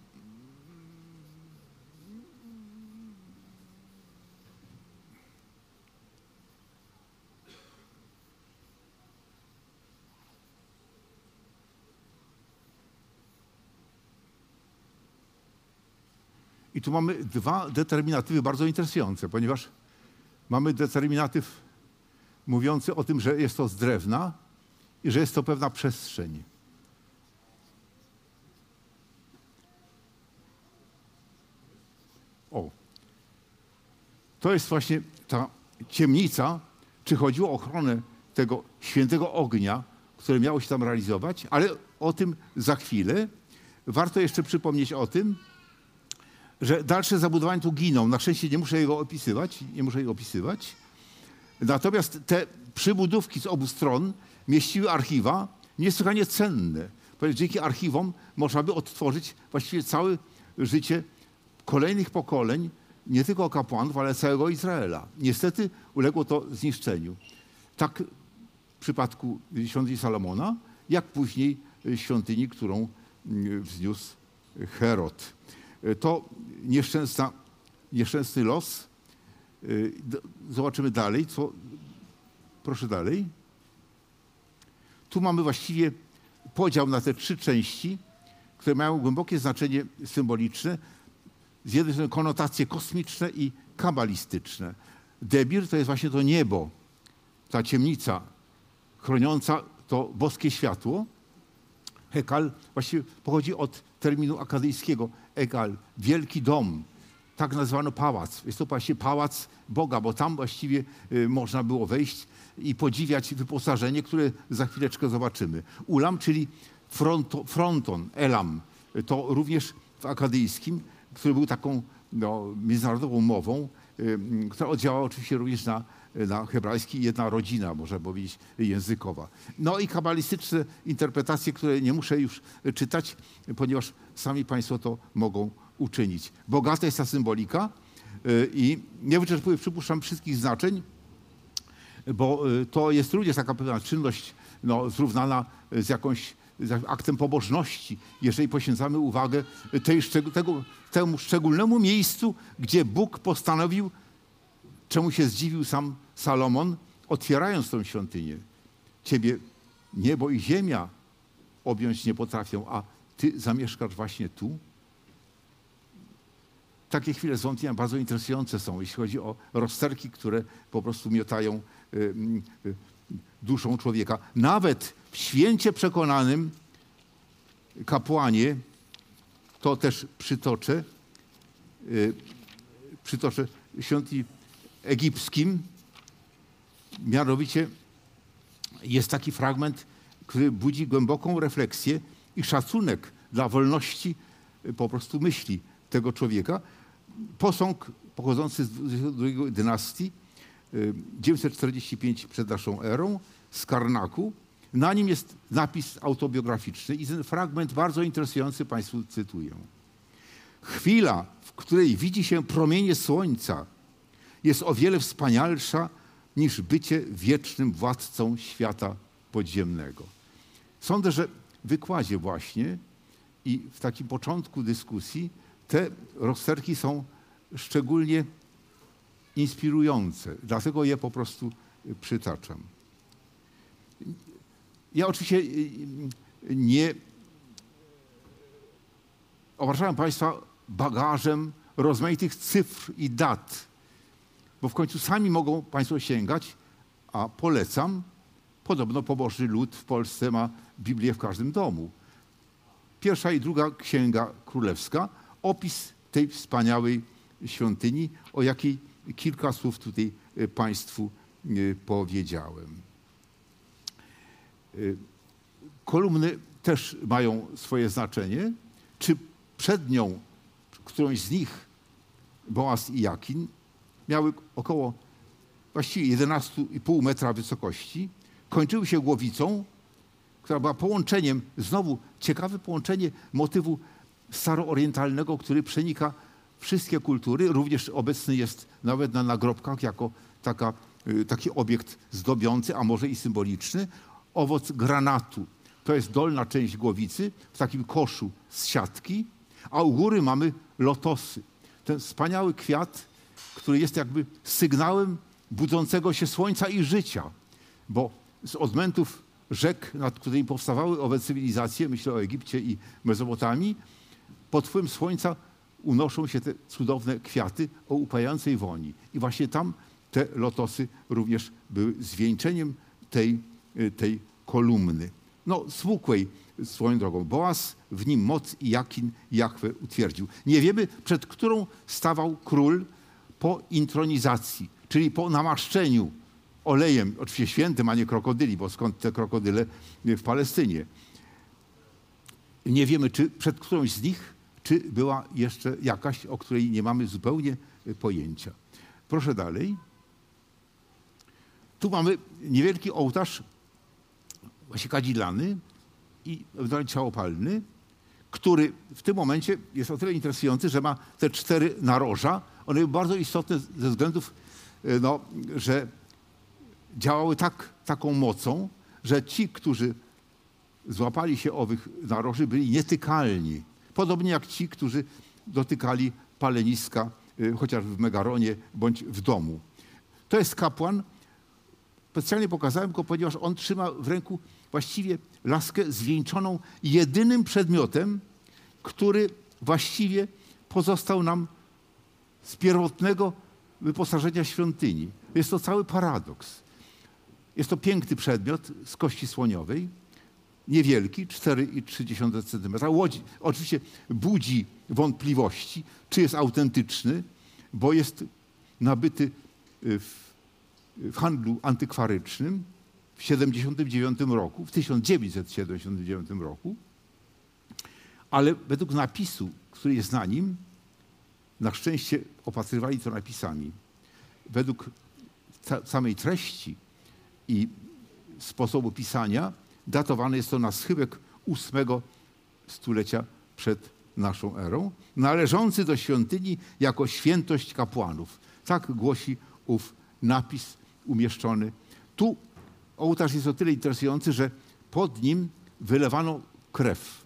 I tu mamy dwa determinatywy bardzo interesujące, ponieważ mamy determinatyw mówiący o tym, że jest to z drewna i że jest to pewna przestrzeń. O. To jest właśnie ta ciemnica, czy chodziło o ochronę tego świętego ognia, które miało się tam realizować, ale o tym za chwilę. Warto jeszcze przypomnieć o tym, że dalsze zabudowania tu giną. Na szczęście nie muszę jego opisywać, nie muszę jego opisywać. Natomiast te przybudówki z obu stron mieściły archiwa niesłychanie cenne. Dzięki archiwom można by odtworzyć właściwie całe życie kolejnych pokoleń, nie tylko kapłanów, ale całego Izraela. Niestety uległo to zniszczeniu. Tak w przypadku świątyni Salomona, jak później świątyni, którą mm, wzniósł Herod. To nieszczęsna, nieszczęsny los. D- Zobaczymy dalej, co. Proszę dalej. Tu mamy właściwie podział na te trzy części, które mają głębokie znaczenie symboliczne. Z jednej strony konotacje kosmiczne i kabalistyczne. Debir to jest właśnie to niebo, ta ciemnica chroniąca to boskie światło. Hekal właściwie pochodzi od terminu akadyjskiego ekal, wielki dom. Tak nazwano pałac. Jest to właśnie pałac Boga, bo tam właściwie y, można było wejść i podziwiać wyposażenie, które za chwileczkę zobaczymy. Ulam, czyli fronto, fronton, elam, to również w akadyjskim, który był taką no, międzynarodową mową która oddziałała oczywiście również na, na hebrajski, jedna rodzina, można powiedzieć, językowa. No i kabalistyczne interpretacje, które nie muszę już czytać, ponieważ sami Państwo to mogą uczynić. Bogata jest ta symbolika y, i nie wyczerpuję, przypuszczam, wszystkich znaczeń, bo y, to jest również taka pewna czynność no, zrównana z jakąś z aktem pobożności, jeżeli poświęcamy uwagę tej, tego, temu szczególnemu miejscu, gdzie Bóg postanowił, czemu się zdziwił sam Salomon, otwierając tą świątynię. Ciebie niebo i ziemia objąć nie potrafią, a Ty zamieszkasz właśnie tu. Takie chwile zwątpienia bardzo interesujące są, jeśli chodzi o rozterki, które po prostu miotają duszą człowieka. Nawet w święcie przekonanym kapłanie, to też przytoczę, y, przytoczę świątyni egipskim, mianowicie jest taki fragment, który budzi głęboką refleksję i szacunek dla wolności y, po prostu myśli tego człowieka. Posąg pochodzący z drugiej dynastii, y, 945 przed naszą erą, z Karnaku. Na nim jest napis autobiograficzny i ten fragment bardzo interesujący Państwu cytuję. Chwila, w której widzi się promienie słońca, jest o wiele wspanialsza niż bycie wiecznym władcą świata podziemnego. Sądzę, że w wykładzie właśnie i w takim początku dyskusji te rozterki są szczególnie inspirujące. Dlatego je po prostu przytaczam. Ja oczywiście y, y, nie obarczałem Państwa bagażem rozmaitych cyfr i dat, bo w końcu sami mogą Państwo sięgać, a polecam. Podobno pobożny lud w Polsce ma Biblię w każdym domu. Pierwsza i druga księga królewska, opis tej wspaniałej świątyni, o jakiej kilka słów tutaj y, Państwu powiedziałem. Y, kolumny też mają swoje znaczenie. Czy przed nią, którąś z nich, Boaz i Jakin, miały około właściwie 11,5 metra wysokości, kończyły się głowicą, która była połączeniem, znowu ciekawe połączenie motywu staroorientalnego, który przenika wszystkie kultury, również obecny jest nawet na nagrobkach jako taka, y, taki obiekt zdobiący, a może i symboliczny, owoc granatu. To jest dolna część głowicy w takim koszu z siatki, a u góry mamy lotosy. Ten wspaniały kwiat, który jest jakby sygnałem budzącego się słońca i życia, bo z odmętów rzek, nad którymi powstawały owe cywilizacje, myślę o Egipcie i Mezopotamii, pod wpływem słońca unoszą się te cudowne kwiaty o upajającej woni. I właśnie tam te lotosy również były zwieńczeniem tej Y, tej kolumny. No, smukłej swoją drogą. Boaz w nim moc i Jakin Jachwę utwierdził. Nie wiemy, przed którą stawał król po intronizacji, czyli po namaszczeniu olejem, oczywiście świętym, a nie krokodyli, bo skąd te krokodyle w Palestynie. Nie wiemy, czy przed którąś z nich, czy była jeszcze jakaś, o której nie mamy zupełnie pojęcia. Proszę dalej. Tu mamy niewielki ołtarz właśnie kadzidlany i ciałopalny, który w tym momencie jest o tyle interesujący, że ma te cztery naroża. One były bardzo istotne ze względów, e, no, że działały tak, taką mocą, że ci, którzy złapali się owych naroży, byli nietykalni. Podobnie jak ci, którzy dotykali paleniska, e, chociaż w Megaronie bądź w domu. To jest kapłan. Specjalnie pokazałem go, ponieważ on trzyma w ręku właściwie laskę zwieńczoną jedynym przedmiotem, który właściwie pozostał nam z pierwotnego wyposażenia świątyni. Jest to cały paradoks. Jest to piękny przedmiot z kości słoniowej, niewielki, 4,3 cm. Łodzi oczywiście budzi wątpliwości, czy jest autentyczny, bo jest nabyty w, w handlu antykwarycznym w 79 roku, w 1979 roku, ale według napisu, który jest na nim, na szczęście opatrywali to napisami. według samej treści i sposobu pisania datowane jest to na schyłek ósmego stulecia przed naszą erą, należący do świątyni jako świętość kapłanów. Tak głosi ów napis umieszczony. Tu ołtarz jest o tyle interesujący, że pod nim wylewano krew.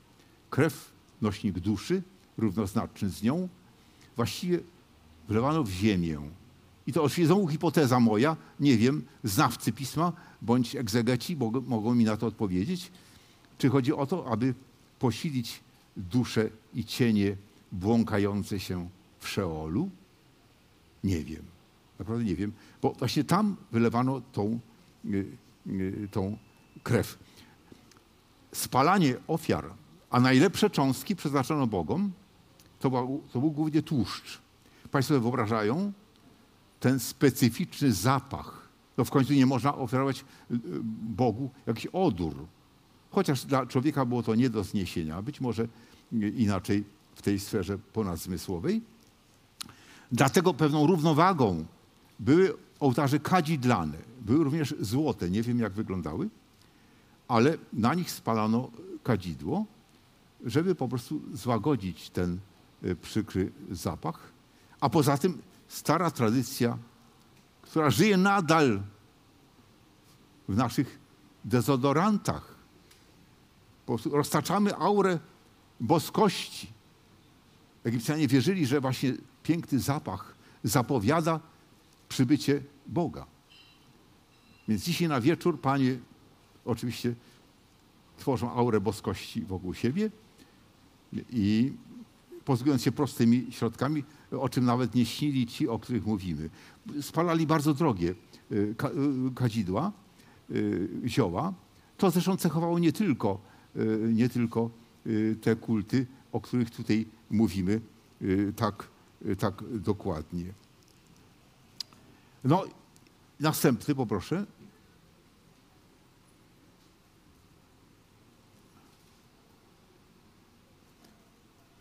Krew, nośnik duszy, równoznaczny z nią, właściwie wylewano w ziemię. I to oczywiście znowu hipoteza moja, nie wiem, znawcy pisma bądź egzegeci mogą, mi na to odpowiedzieć. Czy chodzi o to, aby posilić dusze i cienie błąkające się w Szeolu? Nie wiem. Naprawdę nie wiem, bo właśnie tam wylewano tą, y, y, tą krew. Spalanie ofiar, a najlepsze cząstki przeznaczono Bogom, to był, to był głównie tłuszcz. Państwo sobie wyobrażają ten specyficzny zapach. No w końcu nie można ofiarować y, Bogu jakiś odór. Chociaż dla człowieka było to nie do zniesienia. Być może inaczej w tej sferze ponadzmysłowej. Dlatego pewną równowagą były ołtarze kadzidlane. Były również złote, nie wiem jak wyglądały, ale na nich spalano kadzidło, żeby po prostu złagodzić ten y, przykry zapach. A poza tym stara tradycja, która żyje nadal w naszych dezodorantach. Po prostu roztaczamy aurę boskości. Egipcjanie wierzyli, że właśnie piękny zapach zapowiada przybycie Boga. Więc dzisiaj na wieczór panie oczywiście tworzą aurę boskości wokół siebie i posługując się prostymi środkami, o czym nawet nie śnili ci, o których mówimy. Spalali bardzo drogie y, y, kadzidła, y, zioła. To zresztą cechowało nie tylko, nie tylko te kulty, o których tutaj mówimy tak, tak dokładnie. No, następny poproszę.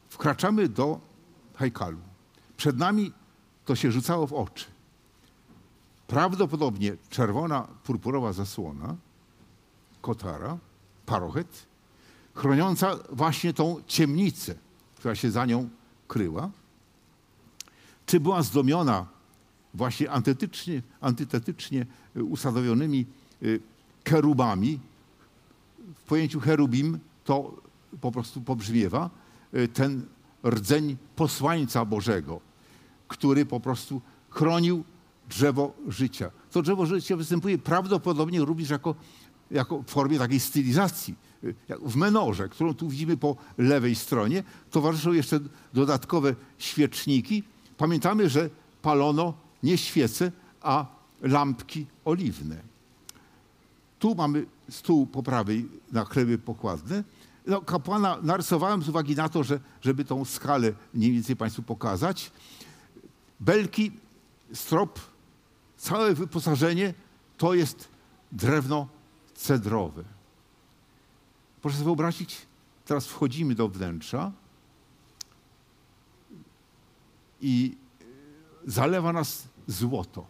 Wkraczamy do hajkalu. Przed nami to się rzucało w oczy. Prawdopodobnie czerwona, purpurowa zasłona, kotara, parochet, chroniąca właśnie tą ciemnicę, która się za nią kryła. Czy była zdomiona właśnie antytetycznie, antytetycznie usadowionymi y, kerubami. W pojęciu cherubim to po prostu pobrzmiewa y, ten rdzeń posłańca Bożego, który po prostu chronił drzewo życia. To drzewo życia występuje prawdopodobnie również jako, jako w formie takiej stylizacji. W menorze, którą tu widzimy po lewej stronie, towarzyszą jeszcze dodatkowe świeczniki. Pamiętamy, że palono nie świece, a lampki oliwne. Tu mamy stół po prawej na chleby pokładne. No, kapłana narysowałem z uwagi na to, że, żeby tą skalę mniej więcej Państwu pokazać. Belki, strop, całe wyposażenie to jest drewno cedrowe. Proszę sobie wyobrazić, teraz wchodzimy do wnętrza i zalewa nas złoto.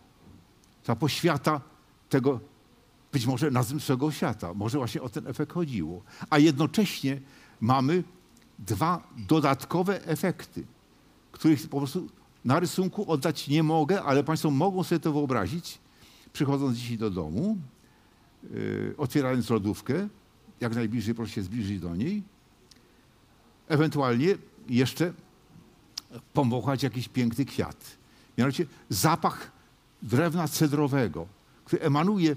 Ta poświata tego być może nazwyczajnego świata. Może właśnie o ten efekt chodziło. A jednocześnie mamy dwa dodatkowe efekty, których po prostu na rysunku oddać nie mogę, ale Państwo mogą sobie to wyobrazić, przychodząc dzisiaj do domu, yy, otwierając lodówkę, jak najbliżej proszę się zbliżyć do niej, ewentualnie jeszcze pomachać jakiś piękny kwiat. Mianowicie zapach drewna cedrowego, który emanuje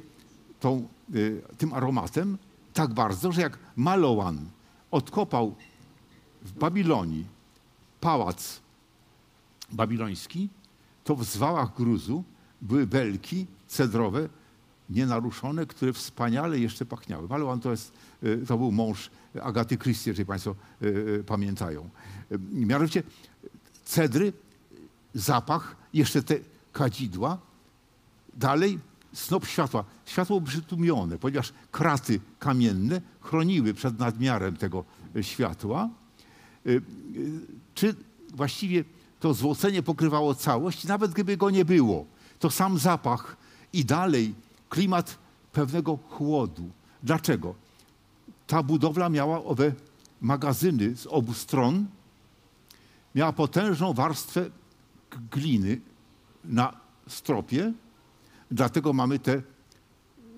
tą, y, tym aromatem tak bardzo, że jak Malowan odkopał w Babilonii pałac babiloński, to w zwałach gruzu były belki cedrowe, nienaruszone, które wspaniale jeszcze pachniały. Malowan to, jest, y, to był mąż Agaty Christie, jeżeli Państwo y, pamiętają. Mianowicie cedry, zapach, jeszcze te kadzidła, dalej snop światła. Światło przytłumione, ponieważ kraty kamienne chroniły przed nadmiarem tego światła. Czy właściwie to złocenie pokrywało całość, nawet gdyby go nie było, to sam zapach i dalej klimat pewnego chłodu. Dlaczego? Ta budowla miała owe magazyny z obu stron, miała potężną warstwę gliny na stropie, dlatego mamy te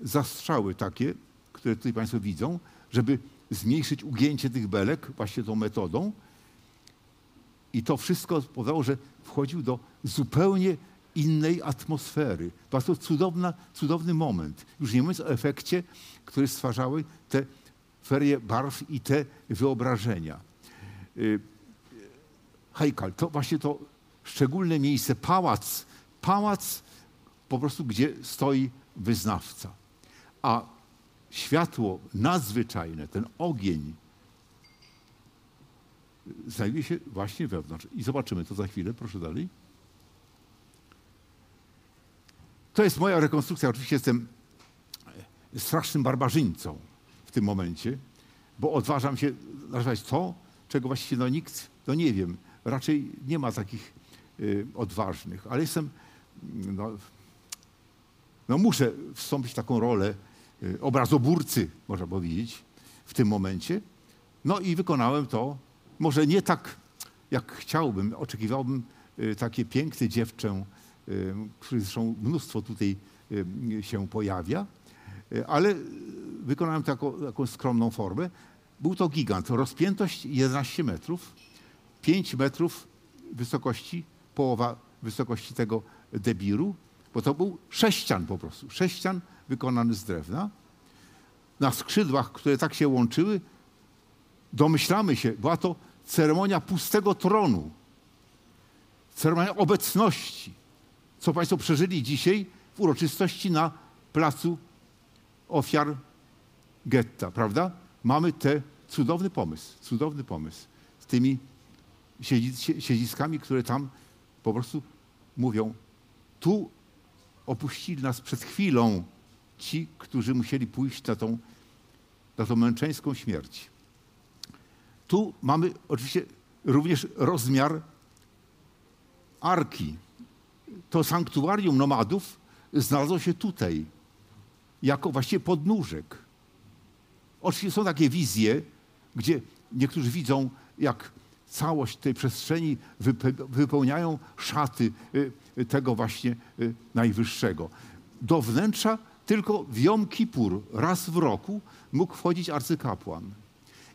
zastrzały takie, które tutaj Państwo widzą, żeby zmniejszyć ugięcie tych belek właśnie tą metodą. I to wszystko spowodowało, że wchodził do zupełnie innej atmosfery. To cudowna, cudowny moment. Już nie mówiąc o efekcie, który stwarzały te ferie barw i te wyobrażenia. Y, Hejkal, to właśnie to szczególne miejsce, pałac, pałac po prostu, gdzie stoi wyznawca. A światło nadzwyczajne, ten ogień, znajduje się właśnie wewnątrz. I zobaczymy to za chwilę, proszę dalej. To jest moja rekonstrukcja. Oczywiście jestem strasznym barbarzyńcą w tym momencie, bo odważam się nazwać to, czego właściwie no nikt, no nie wiem, raczej nie ma takich y, odważnych, ale jestem, no, no muszę wstąpić w taką rolę y, obrazoburcy, można powiedzieć, w tym momencie. No i wykonałem to, może nie tak, jak chciałbym, oczekiwałbym y, takie piękne dziewczę, y, których zresztą mnóstwo tutaj y, się pojawia, ale wykonałem taką, taką skromną formę. Był to gigant, rozpiętość 11 metrów, 5 metrów wysokości, połowa wysokości tego debiru, bo to był sześcian po prostu, sześcian wykonany z drewna. Na skrzydłach, które tak się łączyły, domyślamy się, była to ceremonia pustego tronu, ceremonia obecności, co Państwo przeżyli dzisiaj w uroczystości na placu ofiar getta, prawda? Mamy ten cudowny pomysł, cudowny pomysł z tymi siedzi- siedziskami, które tam po prostu mówią, tu opuścili nas przed chwilą ci, którzy musieli pójść na tą, na tą męczeńską śmierć. Tu mamy oczywiście również rozmiar arki. To sanktuarium nomadów znalazło się tutaj, jako właściwie podnóżek. Oczywiście są takie wizje, gdzie niektórzy widzą, jak całość tej przestrzeni wype- wypełniają szaty y, tego właśnie y, najwyższego. Do wnętrza tylko w Jom Kippur raz w roku mógł wchodzić arcykapłan.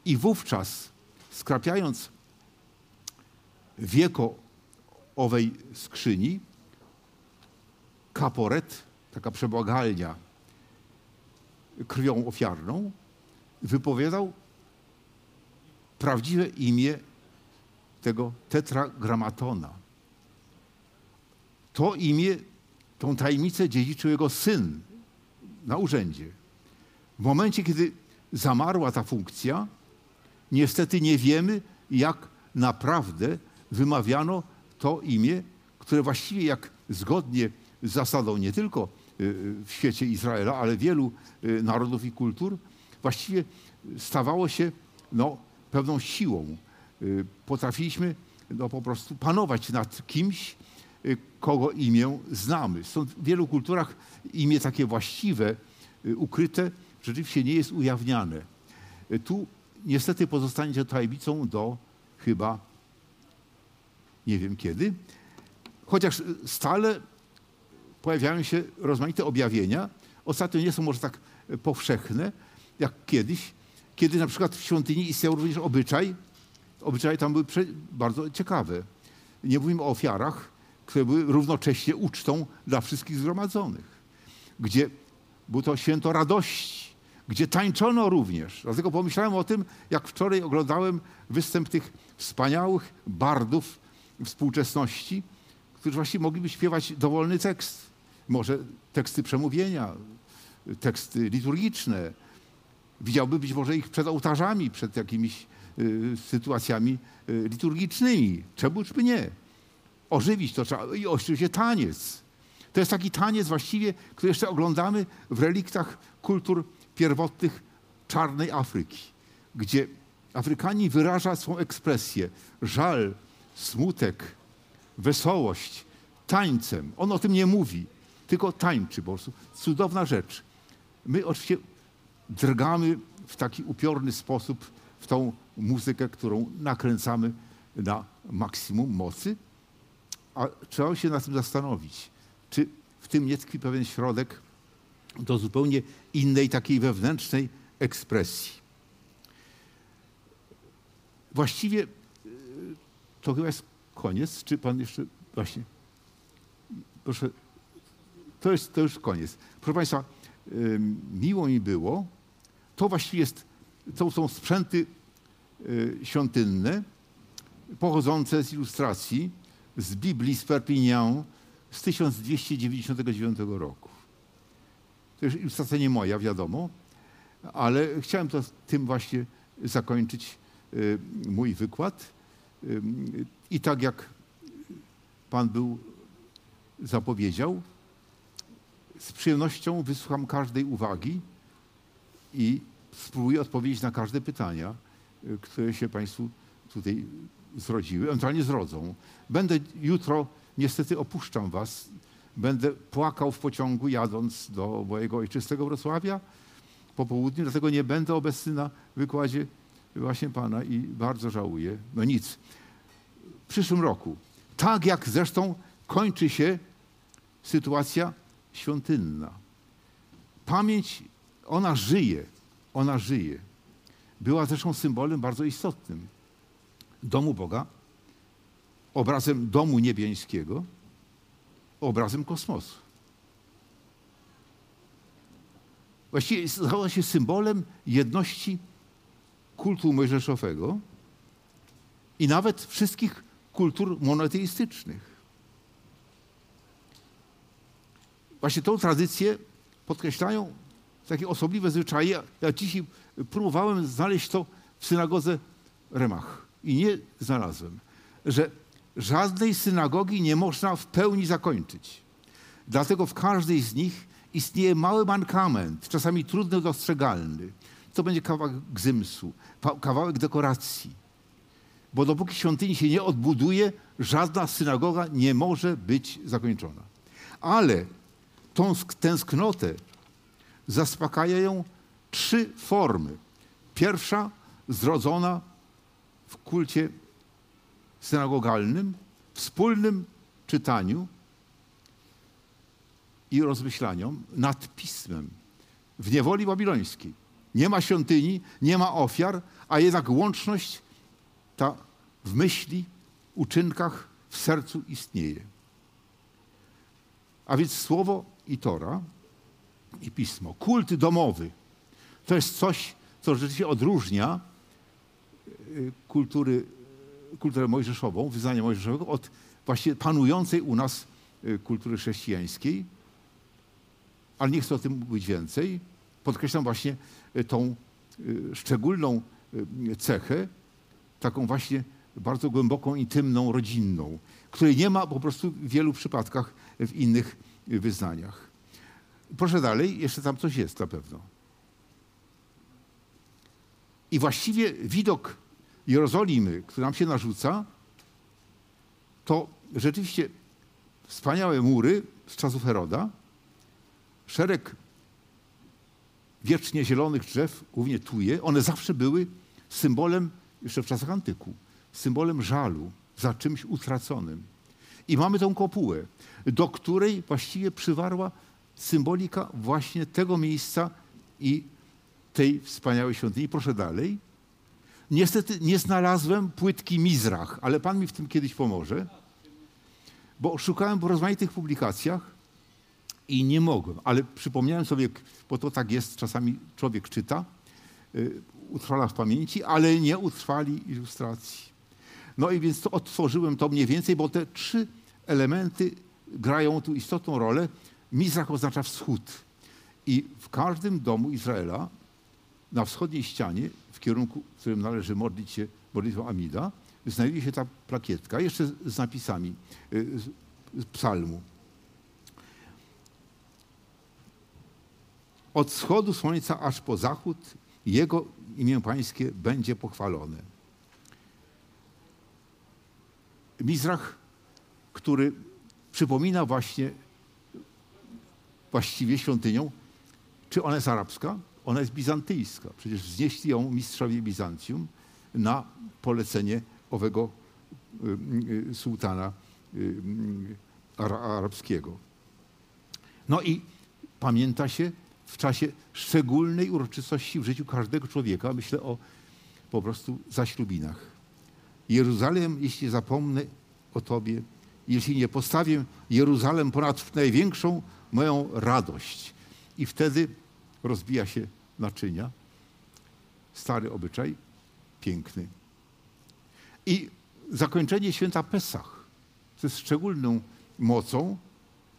I wówczas, skrapiając wieko owej skrzyni, kaporet, taka przebłagalnia krwią ofiarną, wypowiadał prawdziwe imię tego tetragramatona. To imię, tą tajemnicę dziedziczył jego syn na urzędzie. W momencie, kiedy zamarła ta funkcja, niestety nie wiemy, jak naprawdę wymawiano to imię, które właściwie jak zgodnie z zasadą nie tylko y, w świecie Izraela, ale wielu y, narodów i kultur, właściwie stawało się no, pewną siłą. Potrafiliśmy no, po prostu panować nad kimś, kogo imię znamy. Stąd w wielu kulturach imię takie właściwe, ukryte, rzeczywiście nie jest ujawniane. Tu niestety pozostanie tajemnicą do chyba nie wiem kiedy, chociaż stale pojawiają się rozmaite objawienia. Ostatnio nie są może tak powszechne jak kiedyś, kiedy na przykład w świątyni istniał również obyczaj, obyczaje tam były bardzo ciekawe. Nie mówimy o ofiarach, które były równocześnie ucztą dla wszystkich zgromadzonych, gdzie było to święto radości, gdzie tańczono również. Dlatego pomyślałem o tym, jak wczoraj oglądałem występ tych wspaniałych bardów współczesności, którzy właściwie mogliby śpiewać dowolny tekst. Może teksty przemówienia, teksty liturgiczne. Widziałby być może ich przed ołtarzami, przed jakimiś y, sytuacjami y, liturgicznymi. Czemuż by nie? Ożywić to trzeba. I oczywiście taniec. To jest taki taniec właściwie, który jeszcze oglądamy w reliktach kultur pierwotnych czarnej Afryki, gdzie Afrykanin wyraża swą ekspresję, żal, smutek, wesołość tańcem. On o tym nie mówi, tylko tańczy po prostu. Cudowna rzecz. My oczywiście drgamy w taki upiorny sposób w tą muzykę, którą nakręcamy na maksimum mocy, a trzeba się nad tym zastanowić, czy w tym nie tkwi pewien środek do zupełnie innej, takiej wewnętrznej ekspresji. Właściwie y, to chyba jest koniec. Czy pan jeszcze właśnie. Proszę, to, jest, to już koniec. Proszę Państwa, miło mi było. To właściwie jest, to są sprzęty y, świątynne, pochodzące z ilustracji z Biblii z Perpignan z 1299 roku. To już ilustracja nie moja, wiadomo, ale chciałem to tym właśnie zakończyć y, mój wykład. Y, I tak jak Pan był zapowiedział, z przyjemnością wysłucham każdej uwagi i spróbuję odpowiedzieć na każde pytania, y, które się Państwu tutaj zrodziły, ewentualnie zrodzą. Będę jutro, niestety opuszczam Was, będę płakał w pociągu jadąc do mojego ojczystego Wrocławia po południu, dlatego nie będę obecny na wykładzie właśnie Pana i bardzo żałuję. No nic. W przyszłym roku, tak jak zresztą kończy się sytuacja świątynna. Pamięć, ona żyje, ona żyje. Była zresztą symbolem bardzo istotnym domu Boga, obrazem domu niebiańskiego, obrazem kosmosu. Właściwie stała się symbolem jedności kultu mojżeszowego i nawet wszystkich kultur monoteistycznych. Właśnie tą tradycję podkreślają takie osobliwe zwyczaje. Ja dzisiaj próbowałem znaleźć to w synagodze Remach i nie znalazłem, że żadnej synagogi nie można w pełni zakończyć. Dlatego w każdej z nich istnieje mały mankament, czasami trudno dostrzegalny. To będzie kawałek gzymsu, kawałek dekoracji. Bo dopóki świątyni się nie odbuduje, żadna synagoga nie może być zakończona. Ale tą tęsknotę zaspokajają trzy formy. Pierwsza zrodzona w kulcie synagogalnym, wspólnym czytaniu i rozmyślaniom nad pismem w niewoli babilońskiej. Nie ma świątyni, nie ma ofiar, a jednak łączność ta w myśli, uczynkach, w sercu istnieje. A więc słowo i Tora i pismo. Kult domowy to jest coś, co rzeczywiście odróżnia y, kultury, kulturę mojżeszową, wyznania mojżeszowego od właśnie panującej u nas y, kultury chrześcijańskiej. Ale nie chcę o tym mówić więcej. Podkreślam właśnie y, tą szczególną cechę, taką właśnie bardzo głęboką, intymną, rodzinną, której nie ma po prostu w wielu przypadkach w innych wyznaniach. Proszę dalej, jeszcze tam coś jest na pewno. I właściwie widok Jerozolimy, który nam się narzuca, to rzeczywiście wspaniałe mury z czasów Heroda, szereg wiecznie zielonych drzew, głównie tuje, one zawsze były symbolem, jeszcze w czasach antyku, symbolem żalu za czymś utraconym. I mamy tą kopułę, do której właściwie przywarła symbolika właśnie tego miejsca i tej wspaniałej świątyni. Proszę dalej. Niestety nie znalazłem płytki Mizrach, ale Pan mi w tym kiedyś pomoże, bo szukałem w rozmaitych publikacjach i nie mogłem, ale przypomniałem sobie, bo to tak jest, czasami człowiek czyta, y, utrwala w pamięci, ale nie utrwali ilustracji. No i więc to otworzyłem to mniej więcej, bo te trzy elementy grają tu istotną rolę. Mizrach oznacza wschód. I w każdym domu Izraela na wschodniej ścianie, kierunku, w którym należy modlić się modlitwą Amida, znajduje się ta plakietka, jeszcze z napisami y, z psalmu. Od wschodu słońca aż po zachód Jego imię Pańskie będzie pochwalone. Mizrach, który przypomina właśnie właściwie świątynią. Czy ona jest arabska? Ona jest bizantyjska. Przecież wznieśli ją mistrzowie Bizancjum na polecenie owego y, y, sułtana y, ara, arabskiego. No i pamięta się w czasie szczególnej uroczystości w życiu każdego człowieka, myślę o po prostu zaślubinach. Jeruzalem, jeśli zapomnę o Tobie, jeśli nie postawię Jeruzalem ponad największą moją radość. I wtedy rozbija się naczynia. Stary obyczaj, piękny. I zakończenie święta Pesach ze szczególną mocą,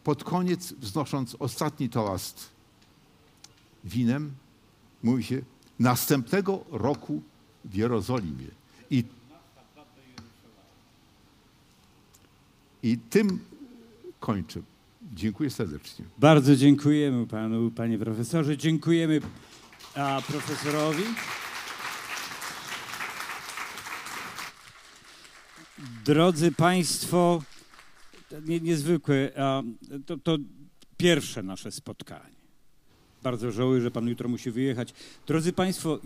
pod koniec wznosząc ostatni toast winem, mówi się następnego roku w Jerozolimie. I, I tym kończę. Dziękuję serdecznie. Bardzo dziękujemy panu, panie profesorze. Dziękujemy a, profesorowi. Drodzy Państwo, nie, niezwykłe, a, to, to pierwsze nasze spotkanie. Bardzo żałuję, że Pan jutro musi wyjechać. Drodzy Państwo,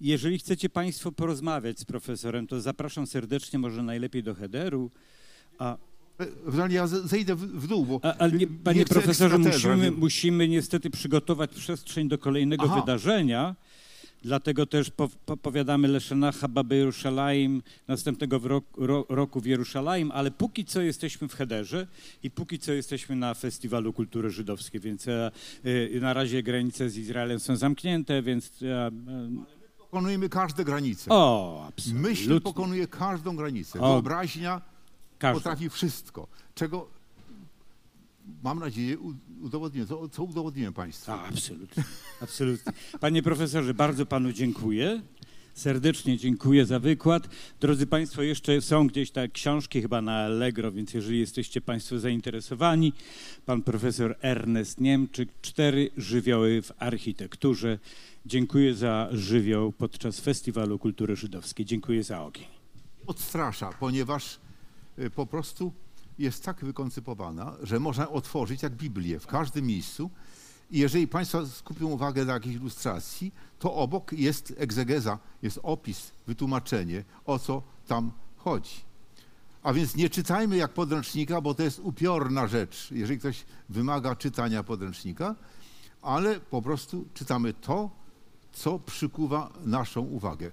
jeżeli chcecie Państwo porozmawiać z profesorem, to zapraszam serdecznie, może najlepiej do Hederu. A, ja ze- zejdę w, dół, bo a, ale nie, panie chcę profesorze, musimy, nie- musimy niestety przygotować przestrzeń do kolejnego Aha. wydarzenia. Dlatego też po, po, powiadamy Leszenacha, Jerusalem, następnego ro, roku w Jerusalem, ale póki co jesteśmy w Hederze i póki co jesteśmy na Festiwalu Kultury Żydowskiej, więc e, e, na razie granice z Izraelem są zamknięte, więc... E, pokonujemy każde granice. o, absolutnie. Myśl pokonuje każdą granicę. O. Wyobraźnia Każdy. potrafi wszystko, czego mam nadzieję udowodniłem. Co, co udowodniłem Państwu? A, absolutnie, absolutnie. Panie profesorze, bardzo panu dziękuję. Serdecznie dziękuję za wykład. Drodzy Państwo, jeszcze są gdzieś te książki chyba na Allegro, więc jeżeli jesteście Państwo zainteresowani, pan profesor Ernest Niemczyk, Cztery żywioły w architekturze. Dziękuję za żywioł podczas Festiwalu Kultury Żydowskiej. Dziękuję za ogień. Odstrasza, ponieważ po prostu jest tak wykoncypowana, że można otworzyć jak Biblię w każdym miejscu. I jeżeli Państwo skupią uwagę na jakiejś ilustracji, to obok jest egzegeza, jest opis, wytłumaczenie, o co tam chodzi. A więc nie czytajmy jak podręcznika, bo to jest upiorna rzecz, jeżeli ktoś wymaga czytania podręcznika, ale po prostu czytamy to, co przykuwa naszą uwagę.